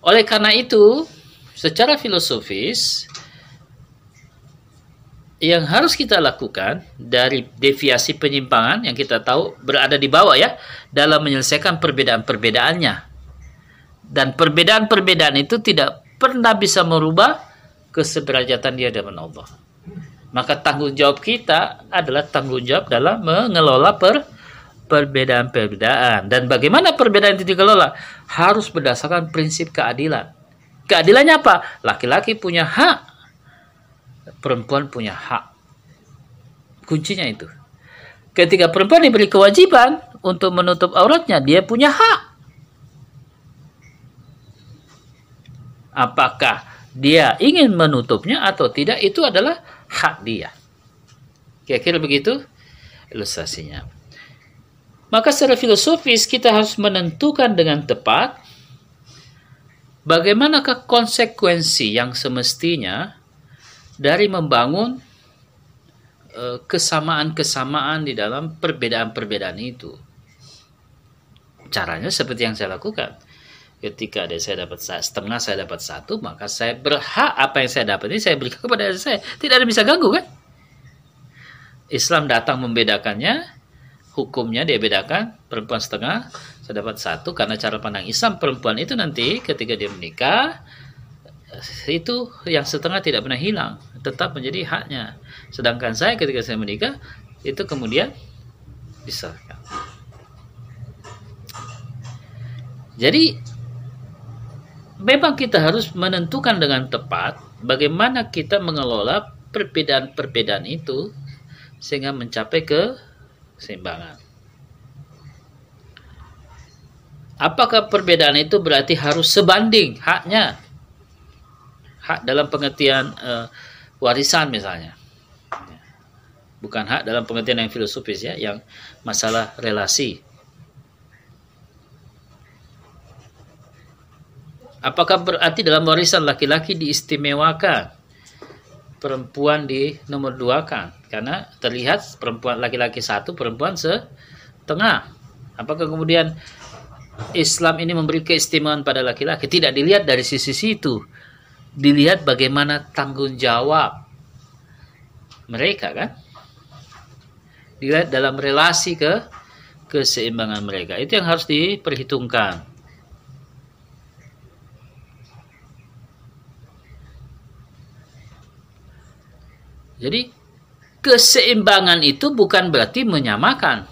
Oleh karena itu, secara filosofis yang harus kita lakukan dari deviasi penyimpangan yang kita tahu berada di bawah ya dalam menyelesaikan perbedaan-perbedaannya. Dan perbedaan-perbedaan itu tidak pernah bisa merubah kesederajatan dia dengan Allah. Maka tanggung jawab kita adalah tanggung jawab dalam mengelola per perbedaan-perbedaan. Dan bagaimana perbedaan itu dikelola? Harus berdasarkan prinsip keadilan. Keadilannya apa? Laki-laki punya hak, perempuan punya hak. Kuncinya itu. Ketika perempuan diberi kewajiban untuk menutup auratnya, dia punya hak. Apakah dia ingin menutupnya atau tidak, itu adalah hak dia. Kira-kira begitu ilustrasinya. Maka secara filosofis kita harus menentukan dengan tepat bagaimanakah konsekuensi yang semestinya dari membangun e, kesamaan-kesamaan di dalam perbedaan-perbedaan itu. Caranya seperti yang saya lakukan. Ketika ada saya dapat setengah, saya dapat satu, maka saya berhak apa yang saya dapat ini saya berikan kepada saya. Tidak ada bisa ganggu kan? Islam datang membedakannya, hukumnya dia bedakan perempuan setengah saya dapat satu. Karena cara pandang Islam perempuan itu nanti ketika dia menikah itu yang setengah tidak pernah hilang tetap menjadi haknya. Sedangkan saya ketika saya menikah itu kemudian bisa. Jadi memang kita harus menentukan dengan tepat bagaimana kita mengelola perbedaan-perbedaan itu sehingga mencapai keseimbangan. Apakah perbedaan itu berarti harus sebanding haknya? Hak dalam pengertian uh, warisan misalnya. Bukan hak dalam pengertian yang filosofis ya, yang masalah relasi. Apakah berarti dalam warisan laki-laki diistimewakan? Perempuan di nomor dua kan? Karena terlihat perempuan laki-laki satu, perempuan setengah. Apakah kemudian Islam ini memberi keistimewaan pada laki-laki? Tidak dilihat dari sisi situ. Dilihat bagaimana tanggung jawab mereka kan? Dilihat dalam relasi ke keseimbangan mereka. Itu yang harus diperhitungkan. Jadi keseimbangan itu bukan berarti menyamakan.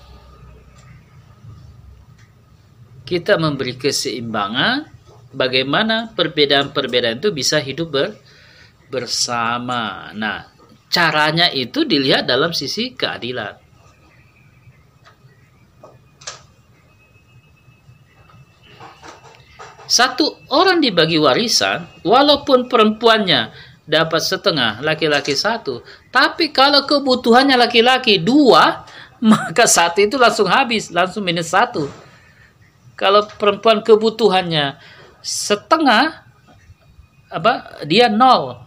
Kita memberi keseimbangan bagaimana perbedaan-perbedaan itu bisa hidup ber, bersama. Nah, caranya itu dilihat dalam sisi keadilan. Satu orang dibagi warisan, walaupun perempuannya dapat setengah, laki-laki satu. Tapi kalau kebutuhannya laki-laki dua, maka satu itu langsung habis, langsung minus satu. Kalau perempuan kebutuhannya setengah, apa dia nol.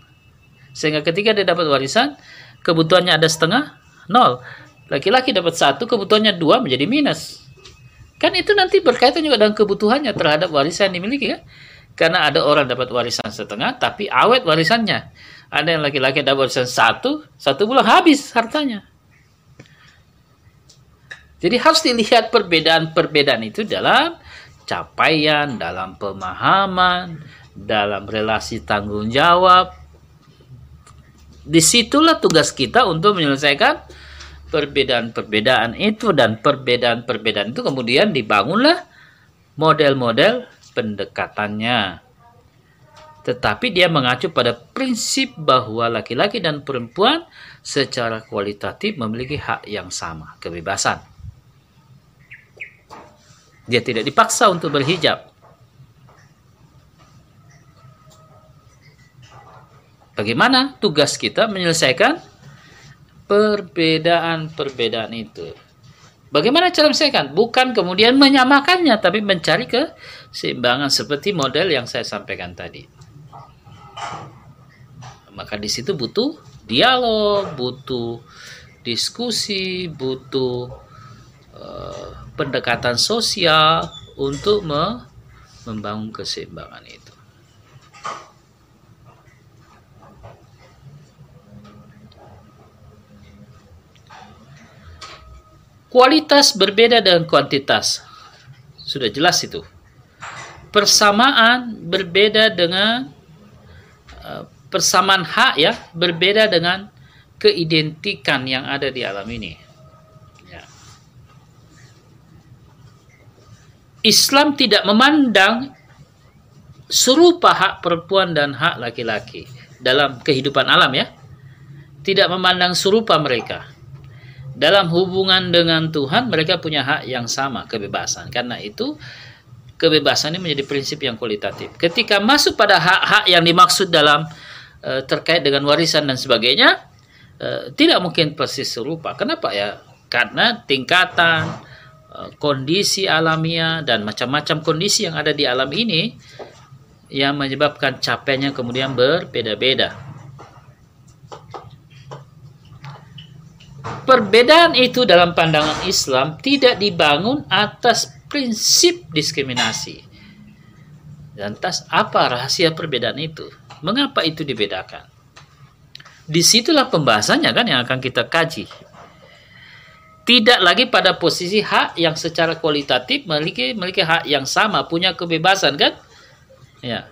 Sehingga ketika dia dapat warisan, kebutuhannya ada setengah, nol. Laki-laki dapat satu, kebutuhannya dua menjadi minus. Kan itu nanti berkaitan juga dengan kebutuhannya terhadap warisan yang dimiliki kan? Karena ada orang dapat warisan setengah, tapi awet warisannya. Ada yang laki-laki dapat warisan satu, satu bulan habis hartanya. Jadi harus dilihat perbedaan-perbedaan itu dalam capaian, dalam pemahaman, dalam relasi tanggung jawab. Di situlah tugas kita untuk menyelesaikan perbedaan-perbedaan itu dan perbedaan-perbedaan itu kemudian dibangunlah model-model pendekatannya. Tetapi dia mengacu pada prinsip bahwa laki-laki dan perempuan secara kualitatif memiliki hak yang sama, kebebasan. Dia tidak dipaksa untuk berhijab. Bagaimana tugas kita menyelesaikan perbedaan-perbedaan itu? Bagaimana cara menyelesaikan? Bukan kemudian menyamakannya, tapi mencari keseimbangan seperti model yang saya sampaikan tadi. Maka di situ butuh dialog, butuh diskusi, butuh uh, pendekatan sosial untuk me membangun keseimbangan itu. Kualitas berbeda dengan kuantitas. Sudah jelas itu. Persamaan berbeda dengan uh, persamaan hak ya, berbeda dengan keidentikan yang ada di alam ini. Ya. Islam tidak memandang serupa hak perempuan dan hak laki-laki dalam kehidupan alam ya. Tidak memandang serupa mereka dalam hubungan dengan Tuhan mereka punya hak yang sama kebebasan. Karena itu kebebasan ini menjadi prinsip yang kualitatif. Ketika masuk pada hak-hak yang dimaksud dalam e, terkait dengan warisan dan sebagainya e, tidak mungkin persis serupa. Kenapa ya? Karena tingkatan e, kondisi alamiah dan macam-macam kondisi yang ada di alam ini yang menyebabkan capainya kemudian berbeda-beda Perbedaan itu dalam pandangan Islam tidak dibangun atas prinsip diskriminasi. Dan tas apa rahasia perbedaan itu? Mengapa itu dibedakan? Di situlah pembahasannya kan yang akan kita kaji. Tidak lagi pada posisi hak yang secara kualitatif memiliki memiliki hak yang sama, punya kebebasan kan? Ya.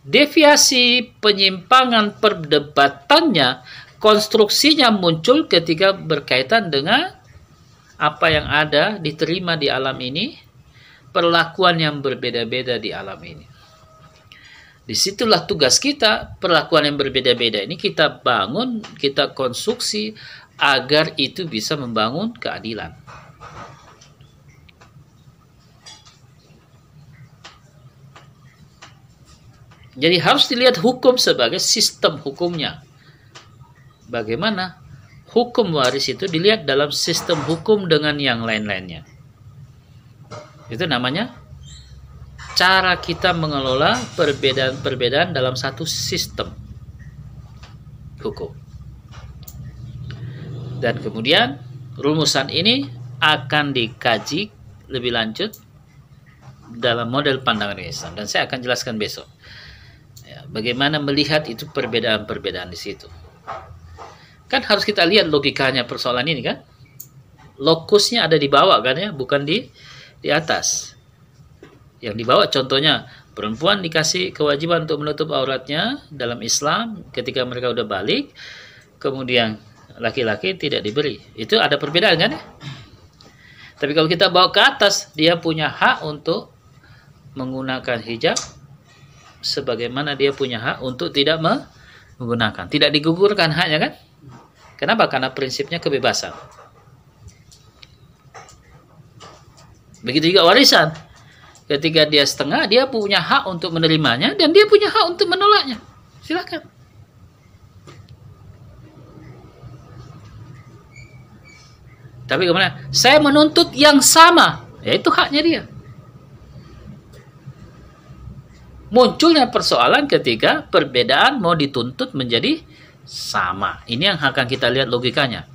Deviasi penyimpangan perdebatannya konstruksinya muncul ketika berkaitan dengan apa yang ada diterima di alam ini perlakuan yang berbeda-beda di alam ini. Di situlah tugas kita, perlakuan yang berbeda-beda ini kita bangun, kita konstruksi agar itu bisa membangun keadilan. Jadi harus dilihat hukum sebagai sistem hukumnya. Bagaimana hukum waris itu dilihat dalam sistem hukum dengan yang lain-lainnya. Itu namanya cara kita mengelola perbedaan-perbedaan dalam satu sistem hukum. Dan kemudian rumusan ini akan dikaji lebih lanjut dalam model pandangan Islam dan saya akan jelaskan besok bagaimana melihat itu perbedaan-perbedaan di situ. Kan harus kita lihat logikanya persoalan ini kan. Lokusnya ada di bawah kan ya, bukan di di atas. Yang di bawah contohnya perempuan dikasih kewajiban untuk menutup auratnya dalam Islam ketika mereka udah balik, kemudian laki-laki tidak diberi. Itu ada perbedaan kan ya? Tapi kalau kita bawa ke atas, dia punya hak untuk menggunakan hijab sebagaimana dia punya hak untuk tidak menggunakan. Tidak digugurkan haknya kan? Kenapa? Karena prinsipnya kebebasan. Begitu juga warisan. Ketika dia setengah, dia punya hak untuk menerimanya dan dia punya hak untuk menolaknya. Silakan. Tapi ke mana? Saya menuntut yang sama. Ya itu haknya dia. Munculnya persoalan ketika perbedaan mau dituntut menjadi sama. Ini yang akan kita lihat logikanya.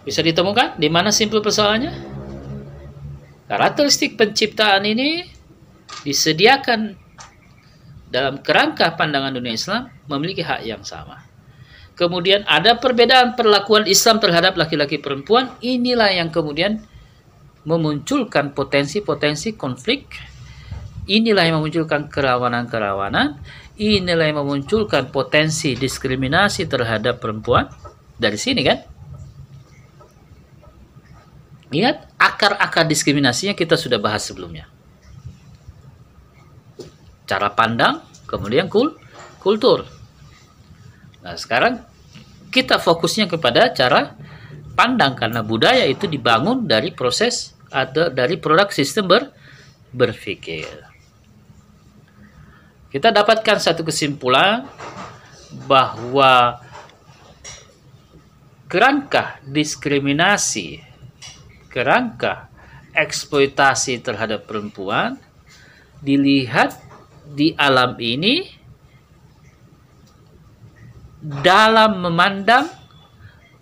Bisa ditemukan di mana simpul persoalannya? Karakteristik penciptaan ini disediakan dalam kerangka pandangan dunia Islam memiliki hak yang sama. Kemudian ada perbedaan perlakuan Islam terhadap laki-laki perempuan. Inilah yang kemudian memunculkan potensi-potensi konflik Inilah yang memunculkan kerawanan-kerawanan, inilah yang memunculkan potensi diskriminasi terhadap perempuan. Dari sini kan? Lihat, akar-akar diskriminasinya kita sudah bahas sebelumnya. Cara pandang, kemudian kul kultur. Nah, sekarang kita fokusnya kepada cara pandang karena budaya itu dibangun dari proses atau dari produk sistem ber, berpikir. Kita dapatkan satu kesimpulan bahwa kerangka diskriminasi, kerangka eksploitasi terhadap perempuan dilihat di alam ini dalam memandang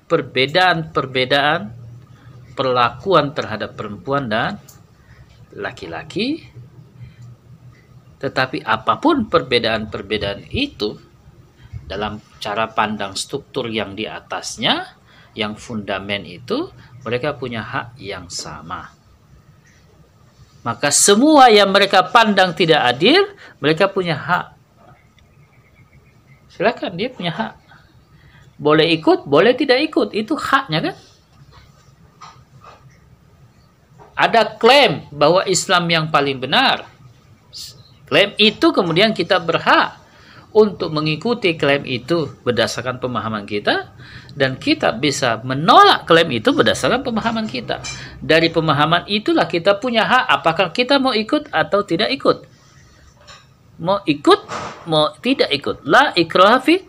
perbedaan-perbedaan perlakuan terhadap perempuan dan laki-laki tetapi apa pun perbedaan-perbedaan itu dalam cara pandang struktur yang di atasnya, yang fundamen itu, mereka punya hak yang sama. Maka semua yang mereka pandang tidak adil, mereka punya hak. Silakan dia punya hak. Boleh ikut, boleh tidak ikut, itu haknya kan? Ada klaim bahwa Islam yang paling benar, Klaim itu kemudian kita berhak untuk mengikuti klaim itu berdasarkan pemahaman kita dan kita bisa menolak klaim itu berdasarkan pemahaman kita. Dari pemahaman itulah kita punya hak apakah kita mau ikut atau tidak ikut. Mau ikut, mau tidak ikut. La ikraha fi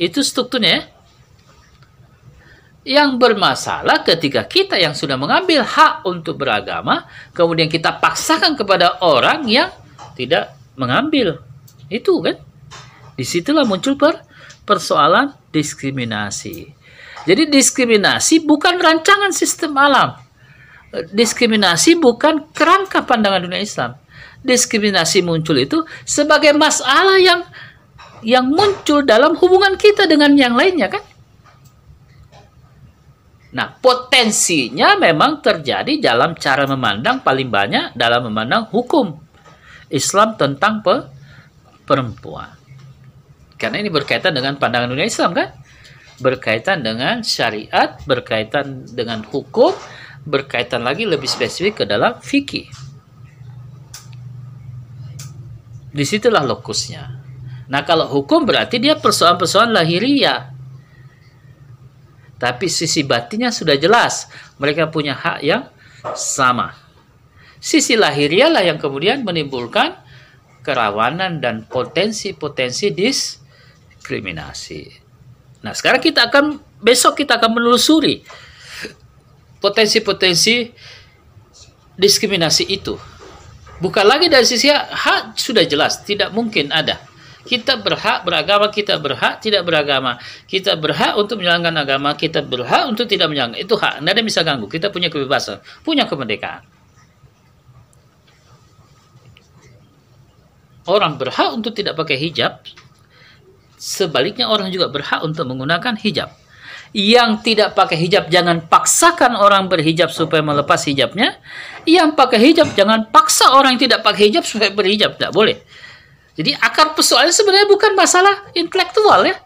Itu strukturnya ya. Yang bermasalah ketika kita yang sudah mengambil hak untuk beragama, kemudian kita paksakan kepada orang yang tidak mengambil. Itu kan. Di situlah muncul per persoalan diskriminasi. Jadi diskriminasi bukan rancangan sistem alam. Diskriminasi bukan kerangka pandangan dunia Islam. Diskriminasi muncul itu sebagai masalah yang yang muncul dalam hubungan kita dengan yang lainnya kan. Nah, potensinya memang terjadi dalam cara memandang paling banyak dalam memandang hukum. Islam tentang pe perempuan. Karena ini berkaitan dengan pandangan dunia Islam kan? Berkaitan dengan syariat, berkaitan dengan hukum, berkaitan lagi lebih spesifik ke dalam fikih. Di situlah lokusnya. Nah kalau hukum berarti dia persoalan-persoalan lahiriah. Tapi sisi batinnya sudah jelas. Mereka punya hak yang sama. Sisi lahiriah lah yang kemudian menimbulkan kerawanan dan potensi-potensi diskriminasi. Nah sekarang kita akan, besok kita akan menelusuri potensi-potensi diskriminasi itu. Bukan lagi dari sisi hak sudah jelas, tidak mungkin ada. Kita berhak beragama, kita berhak tidak beragama. Kita berhak untuk menjalankan agama, kita berhak untuk tidak menjalankan. Itu hak, tidak ada yang bisa ganggu. Kita punya kebebasan, punya kemerdekaan. Orang berhak untuk tidak pakai hijab, sebaliknya orang juga berhak untuk menggunakan hijab. Yang tidak pakai hijab jangan paksakan orang berhijab supaya melepas hijabnya. Yang pakai hijab jangan paksa orang yang tidak pakai hijab supaya berhijab. Tidak boleh. Jadi akar persoalannya sebenarnya bukan masalah intelektual ya.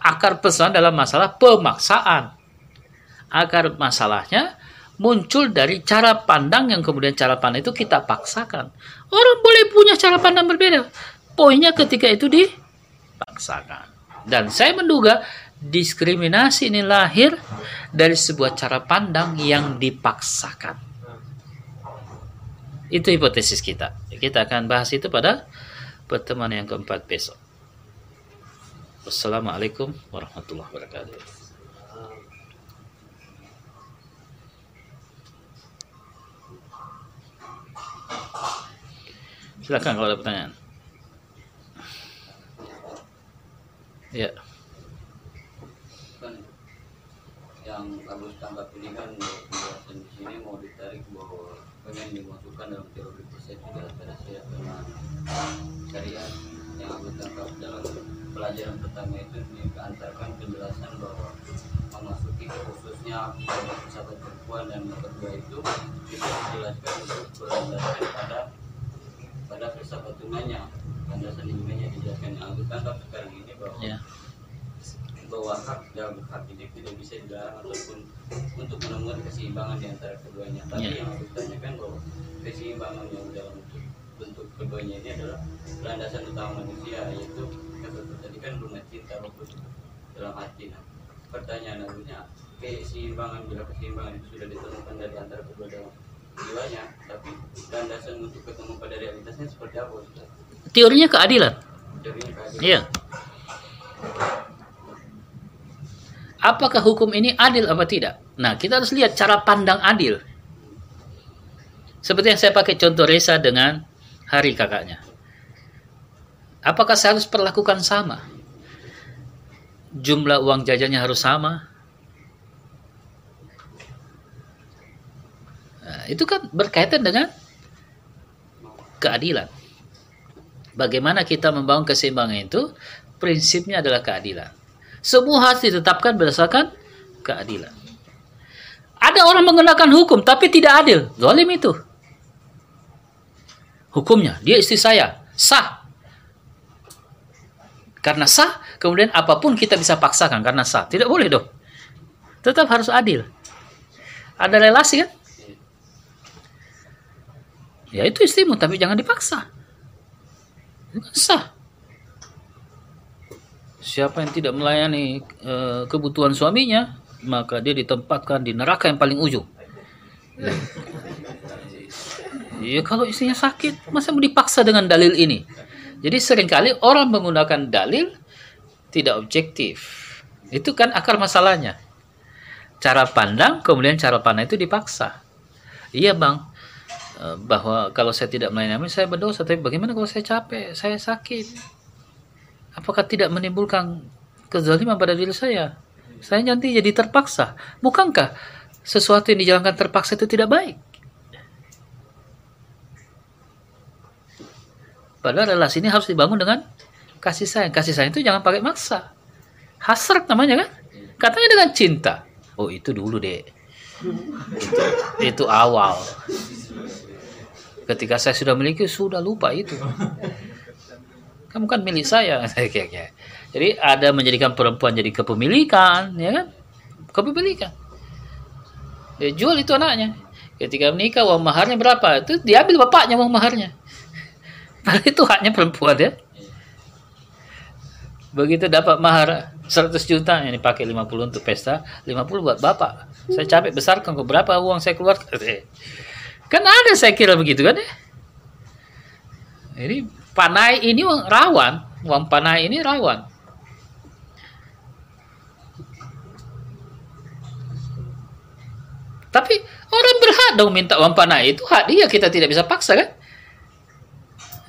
Akar persoalan dalam masalah pemaksaan. Akar masalahnya muncul dari cara pandang yang kemudian cara pandang itu kita paksakan. Orang boleh punya cara pandang berbeda. Poinnya ketika itu dipaksakan. Dan saya menduga diskriminasi ini lahir dari sebuah cara pandang yang dipaksakan. Itu hipotesis kita. Kita akan bahas itu pada pertemuan yang keempat besok. Wassalamualaikum warahmatullahi wabarakatuh. Silakan kalau ada pertanyaan. Ya. yang harus tangkap ini kan di sini mau ditarik bahwa pengen dimasukkan dalam teori persepsi antara saya dengan syariat yang aku tangkap dalam pelajaran pertama itu diantarkan penjelasan bahwa memasuki khususnya pada perempuan dan kedua itu bisa dijelaskan untuk berlandaskan pada pada filsafat tunanya landasan ilmiahnya dijelaskan yang aku tangkap sekarang ini bahwa Ya. bahwa hak dalam hak ini tidak bisa dilarang ataupun untuk menemukan keseimbangan di antara keduanya. Tapi Ya. yang aku tanyakan bahwa keseimbangan yang dalam bentuk, bentuk keduanya ini adalah landasan utama manusia yaitu tadi kan bunga cinta waktu dalam hati. Nah, pertanyaan harusnya keseimbangan bila keseimbangan itu sudah ditemukan dari antara kedua dalam jiwanya, tapi landasan untuk ketemu pada realitasnya seperti apa? Ustaz? Teorinya keadilan. Iya. Apakah hukum ini adil apa tidak? Nah, kita harus lihat cara pandang adil. Seperti yang saya pakai contoh Reza dengan hari kakaknya. Apakah saya harus perlakukan sama? Jumlah uang jajannya harus sama? Itu kan berkaitan dengan keadilan. Bagaimana kita membangun keseimbangan itu? Prinsipnya adalah keadilan. Semua harus ditetapkan berdasarkan keadilan. Ada orang menggunakan hukum tapi tidak adil. Zalim itu. Hukumnya, dia istri saya. Sah. Karena sah, kemudian apa pun kita bisa paksakan karena sah. Tidak boleh dong. Tetap harus adil. Ada relasi kan? Ya itu istrimu, tapi jangan dipaksa. Sah. Siapa yang tidak melayani eh, kebutuhan suaminya, maka dia ditempatkan di neraka yang paling ujung. Ya kalau istrinya sakit, masa mau dipaksa dengan dalil ini? Jadi sering kali orang menggunakan dalil tidak objektif. Itu kan akar masalahnya. Cara pandang, kemudian cara pandang itu dipaksa. Iya bang, bahwa kalau saya tidak melayani saya berdosa. Tapi bagaimana kalau saya capek, saya sakit? Apakah tidak menimbulkan kezaliman pada diri saya? Saya nanti jadi terpaksa. Bukankah sesuatu yang dijalankan terpaksa itu tidak baik? Padahal relasi ini harus dibangun dengan kasih sayang. Kasih sayang itu jangan pakai maksa. Hasrat namanya kan? Katanya dengan cinta. Oh itu dulu deh. Itu, itu awal. Ketika saya sudah memiliki sudah lupa itu. Kamu kan milik saya. Jadi ada menjadikan perempuan jadi kepemilikan, ya kan? Kepemilikan. dia jual itu anaknya ketika menikah uang maharnya berapa itu diambil bapaknya uang maharnya Padahal itu haknya perempuan ya begitu dapat mahar 100 juta ini pakai 50 untuk pesta 50 buat bapak saya capek besarkan kok berapa uang saya keluarkan kan ada saya kira begitu kan ya jadi panai ini rawan uang panai ini rawan tapi orang berhak dong minta uang panai itu hak dia kita tidak bisa paksa kan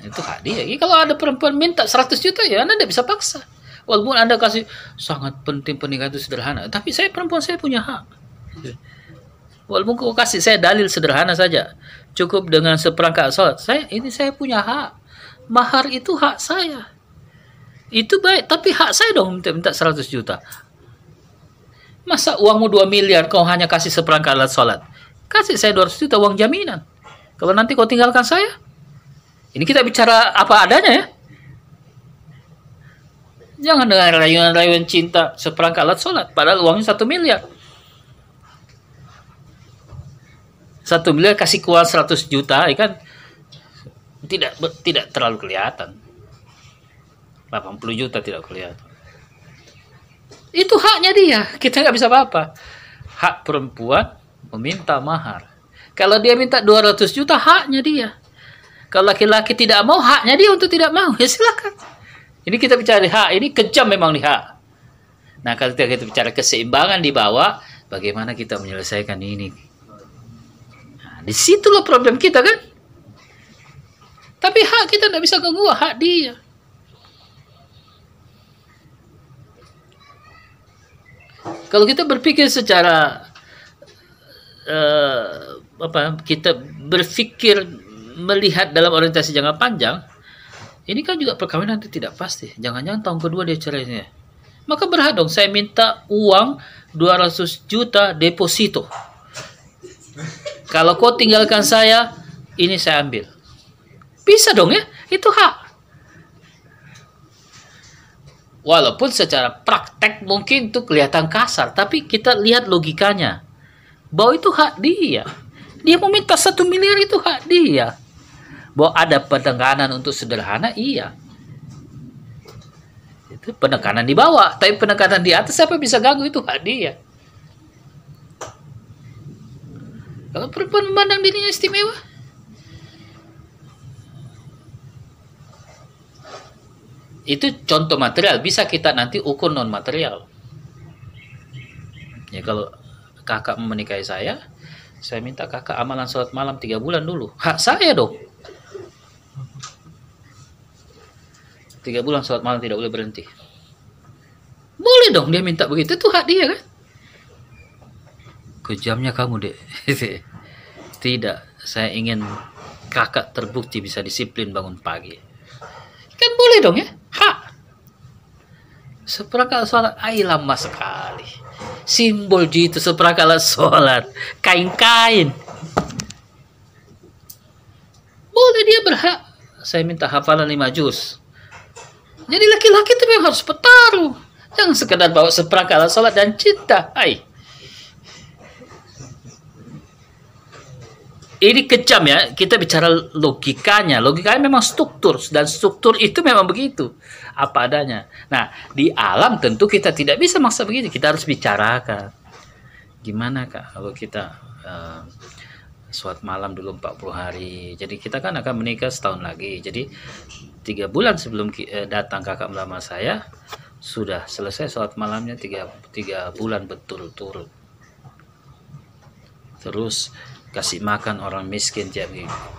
itu hak dia. Jadi kalau ada perempuan minta 100 juta ya Anda tidak bisa paksa. Walaupun Anda kasih sangat penting pernikahan itu sederhana, tapi saya perempuan saya punya hak. Walaupun kau kasih saya dalil sederhana saja, cukup dengan seperangkat sholat. Saya ini saya punya hak. Mahar itu hak saya. Itu baik, tapi hak saya dong minta, minta 100 juta. Masa uangmu 2 miliar kau hanya kasih seperangkat alat sholat? Kasih saya 200 juta uang jaminan. Kalau nanti kau tinggalkan saya, ini kita bicara apa adanya ya. Jangan dengan rayuan-rayuan cinta seperangkat alat sholat. Padahal uangnya satu miliar. Satu miliar kasih uang 100 juta, ya kan tidak tidak terlalu kelihatan. 80 juta tidak kelihatan. Itu haknya dia. Kita nggak bisa apa-apa. Hak perempuan meminta mahar. Kalau dia minta 200 juta, haknya dia. Kalau laki-laki tidak mau, haknya dia untuk tidak mau. Ya silakan. Ini kita bicara hak. Ini kejam memang di hak. Nah, kalau kita bicara keseimbangan di bawah, bagaimana kita menyelesaikan ini? Nah, di situlah problem kita kan? Tapi hak kita tidak bisa ganggu, hak dia. Kalau kita berpikir secara uh, apa kita berpikir melihat dalam orientasi jangka panjang, ini kan juga perkawinan itu tidak pasti. Jangan-jangan tahun kedua dia cerainya. Maka berhak dong saya minta uang 200 juta deposito. Kalau kau tinggalkan saya, ini saya ambil. Bisa dong ya, itu hak. Walaupun secara praktek mungkin itu kelihatan kasar, tapi kita lihat logikanya. Bahwa itu hak dia. Dia mau minta satu miliar itu hak dia bahwa ada penekanan untuk sederhana iya itu penekanan di bawah tapi penekanan di atas siapa bisa ganggu itu hak dia kalau perempuan memandang dirinya istimewa? Itu contoh material. Bisa kita nanti ukur non material ya kalau kakak menikahi saya saya minta kakak amalan sholat malam tiga bulan dulu. Hak saya dong. Tiga bulan sholat malam tidak boleh berhenti. Boleh dong dia minta begitu. Itu hak dia kan kejamnya kamu dek. Tidak saya ingin kakak terbukti bisa disiplin bangun pagi. Kan boleh dong ya? Hak seperangkat sholat ay lama sekali. Simbol itu seperangkat sholat. Kain-kain. Boleh dia berhak. Saya minta hafalan lima juz. Jadi laki-laki itu memang harus bertaruh. Jangan sekedar bawa seperangkat sholat dan cinta. Hai. Ini kejam ya, kita bicara logikanya. Logikanya memang struktur, dan struktur itu memang begitu. Apa adanya. Nah, di alam tentu kita tidak bisa maksa begitu. Kita harus bicarakan. Gimana kak kalau kita uh, sholat malam dulu 40 hari. Jadi kita kan akan menikah setahun lagi. Jadi tiga bulan sebelum eh, datang kakak melamar saya sudah selesai sholat malamnya tiga, tiga bulan betul-betul terus kasih makan orang miskin jam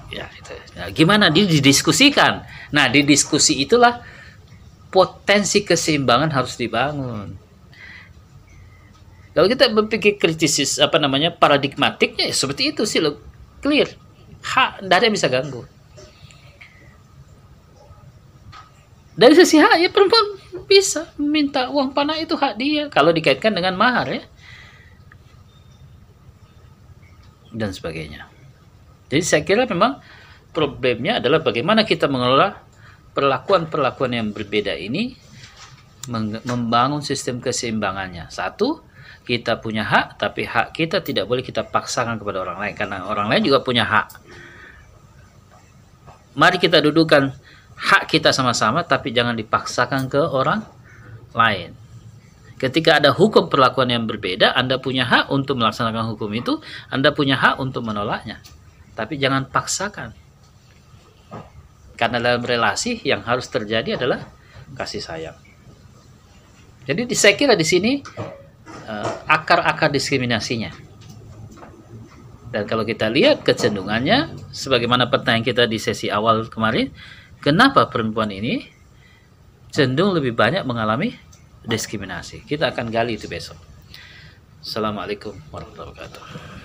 ya itu. Nah, gimana? Dia didiskusikan. Nah di diskusi itulah potensi keseimbangan harus dibangun. Kalau kita berpikir kritis apa namanya paradigmatiknya ya seperti itu sih lo clear. Hak tidak ada yang bisa ganggu. Dari sisi hak ya perempuan bisa minta uang panah itu hak dia. Kalau dikaitkan dengan mahar ya dan sebagainya jadi saya kira memang problemnya adalah bagaimana kita mengelola perlakuan-perlakuan yang berbeda ini membangun sistem keseimbangannya satu kita punya hak, tapi hak kita tidak boleh kita paksakan kepada orang lain karena orang lain juga punya hak. Mari kita dudukan hak kita sama-sama, tapi jangan dipaksakan ke orang lain. Ketika ada hukum perlakuan yang berbeda, Anda punya hak untuk melaksanakan hukum itu, Anda punya hak untuk menolaknya. Tapi jangan paksakan. Karena dalam relasi yang harus terjadi adalah kasih sayang. Jadi saya kira di sini uh, akar-akar diskriminasinya. Dan kalau kita lihat kecenderungannya, sebagaimana pertanyaan kita di sesi awal kemarin, kenapa perempuan ini cenderung lebih banyak mengalami diskriminasi? Kita akan gali itu besok. Assalamualaikum warahmatullahi wabarakatuh.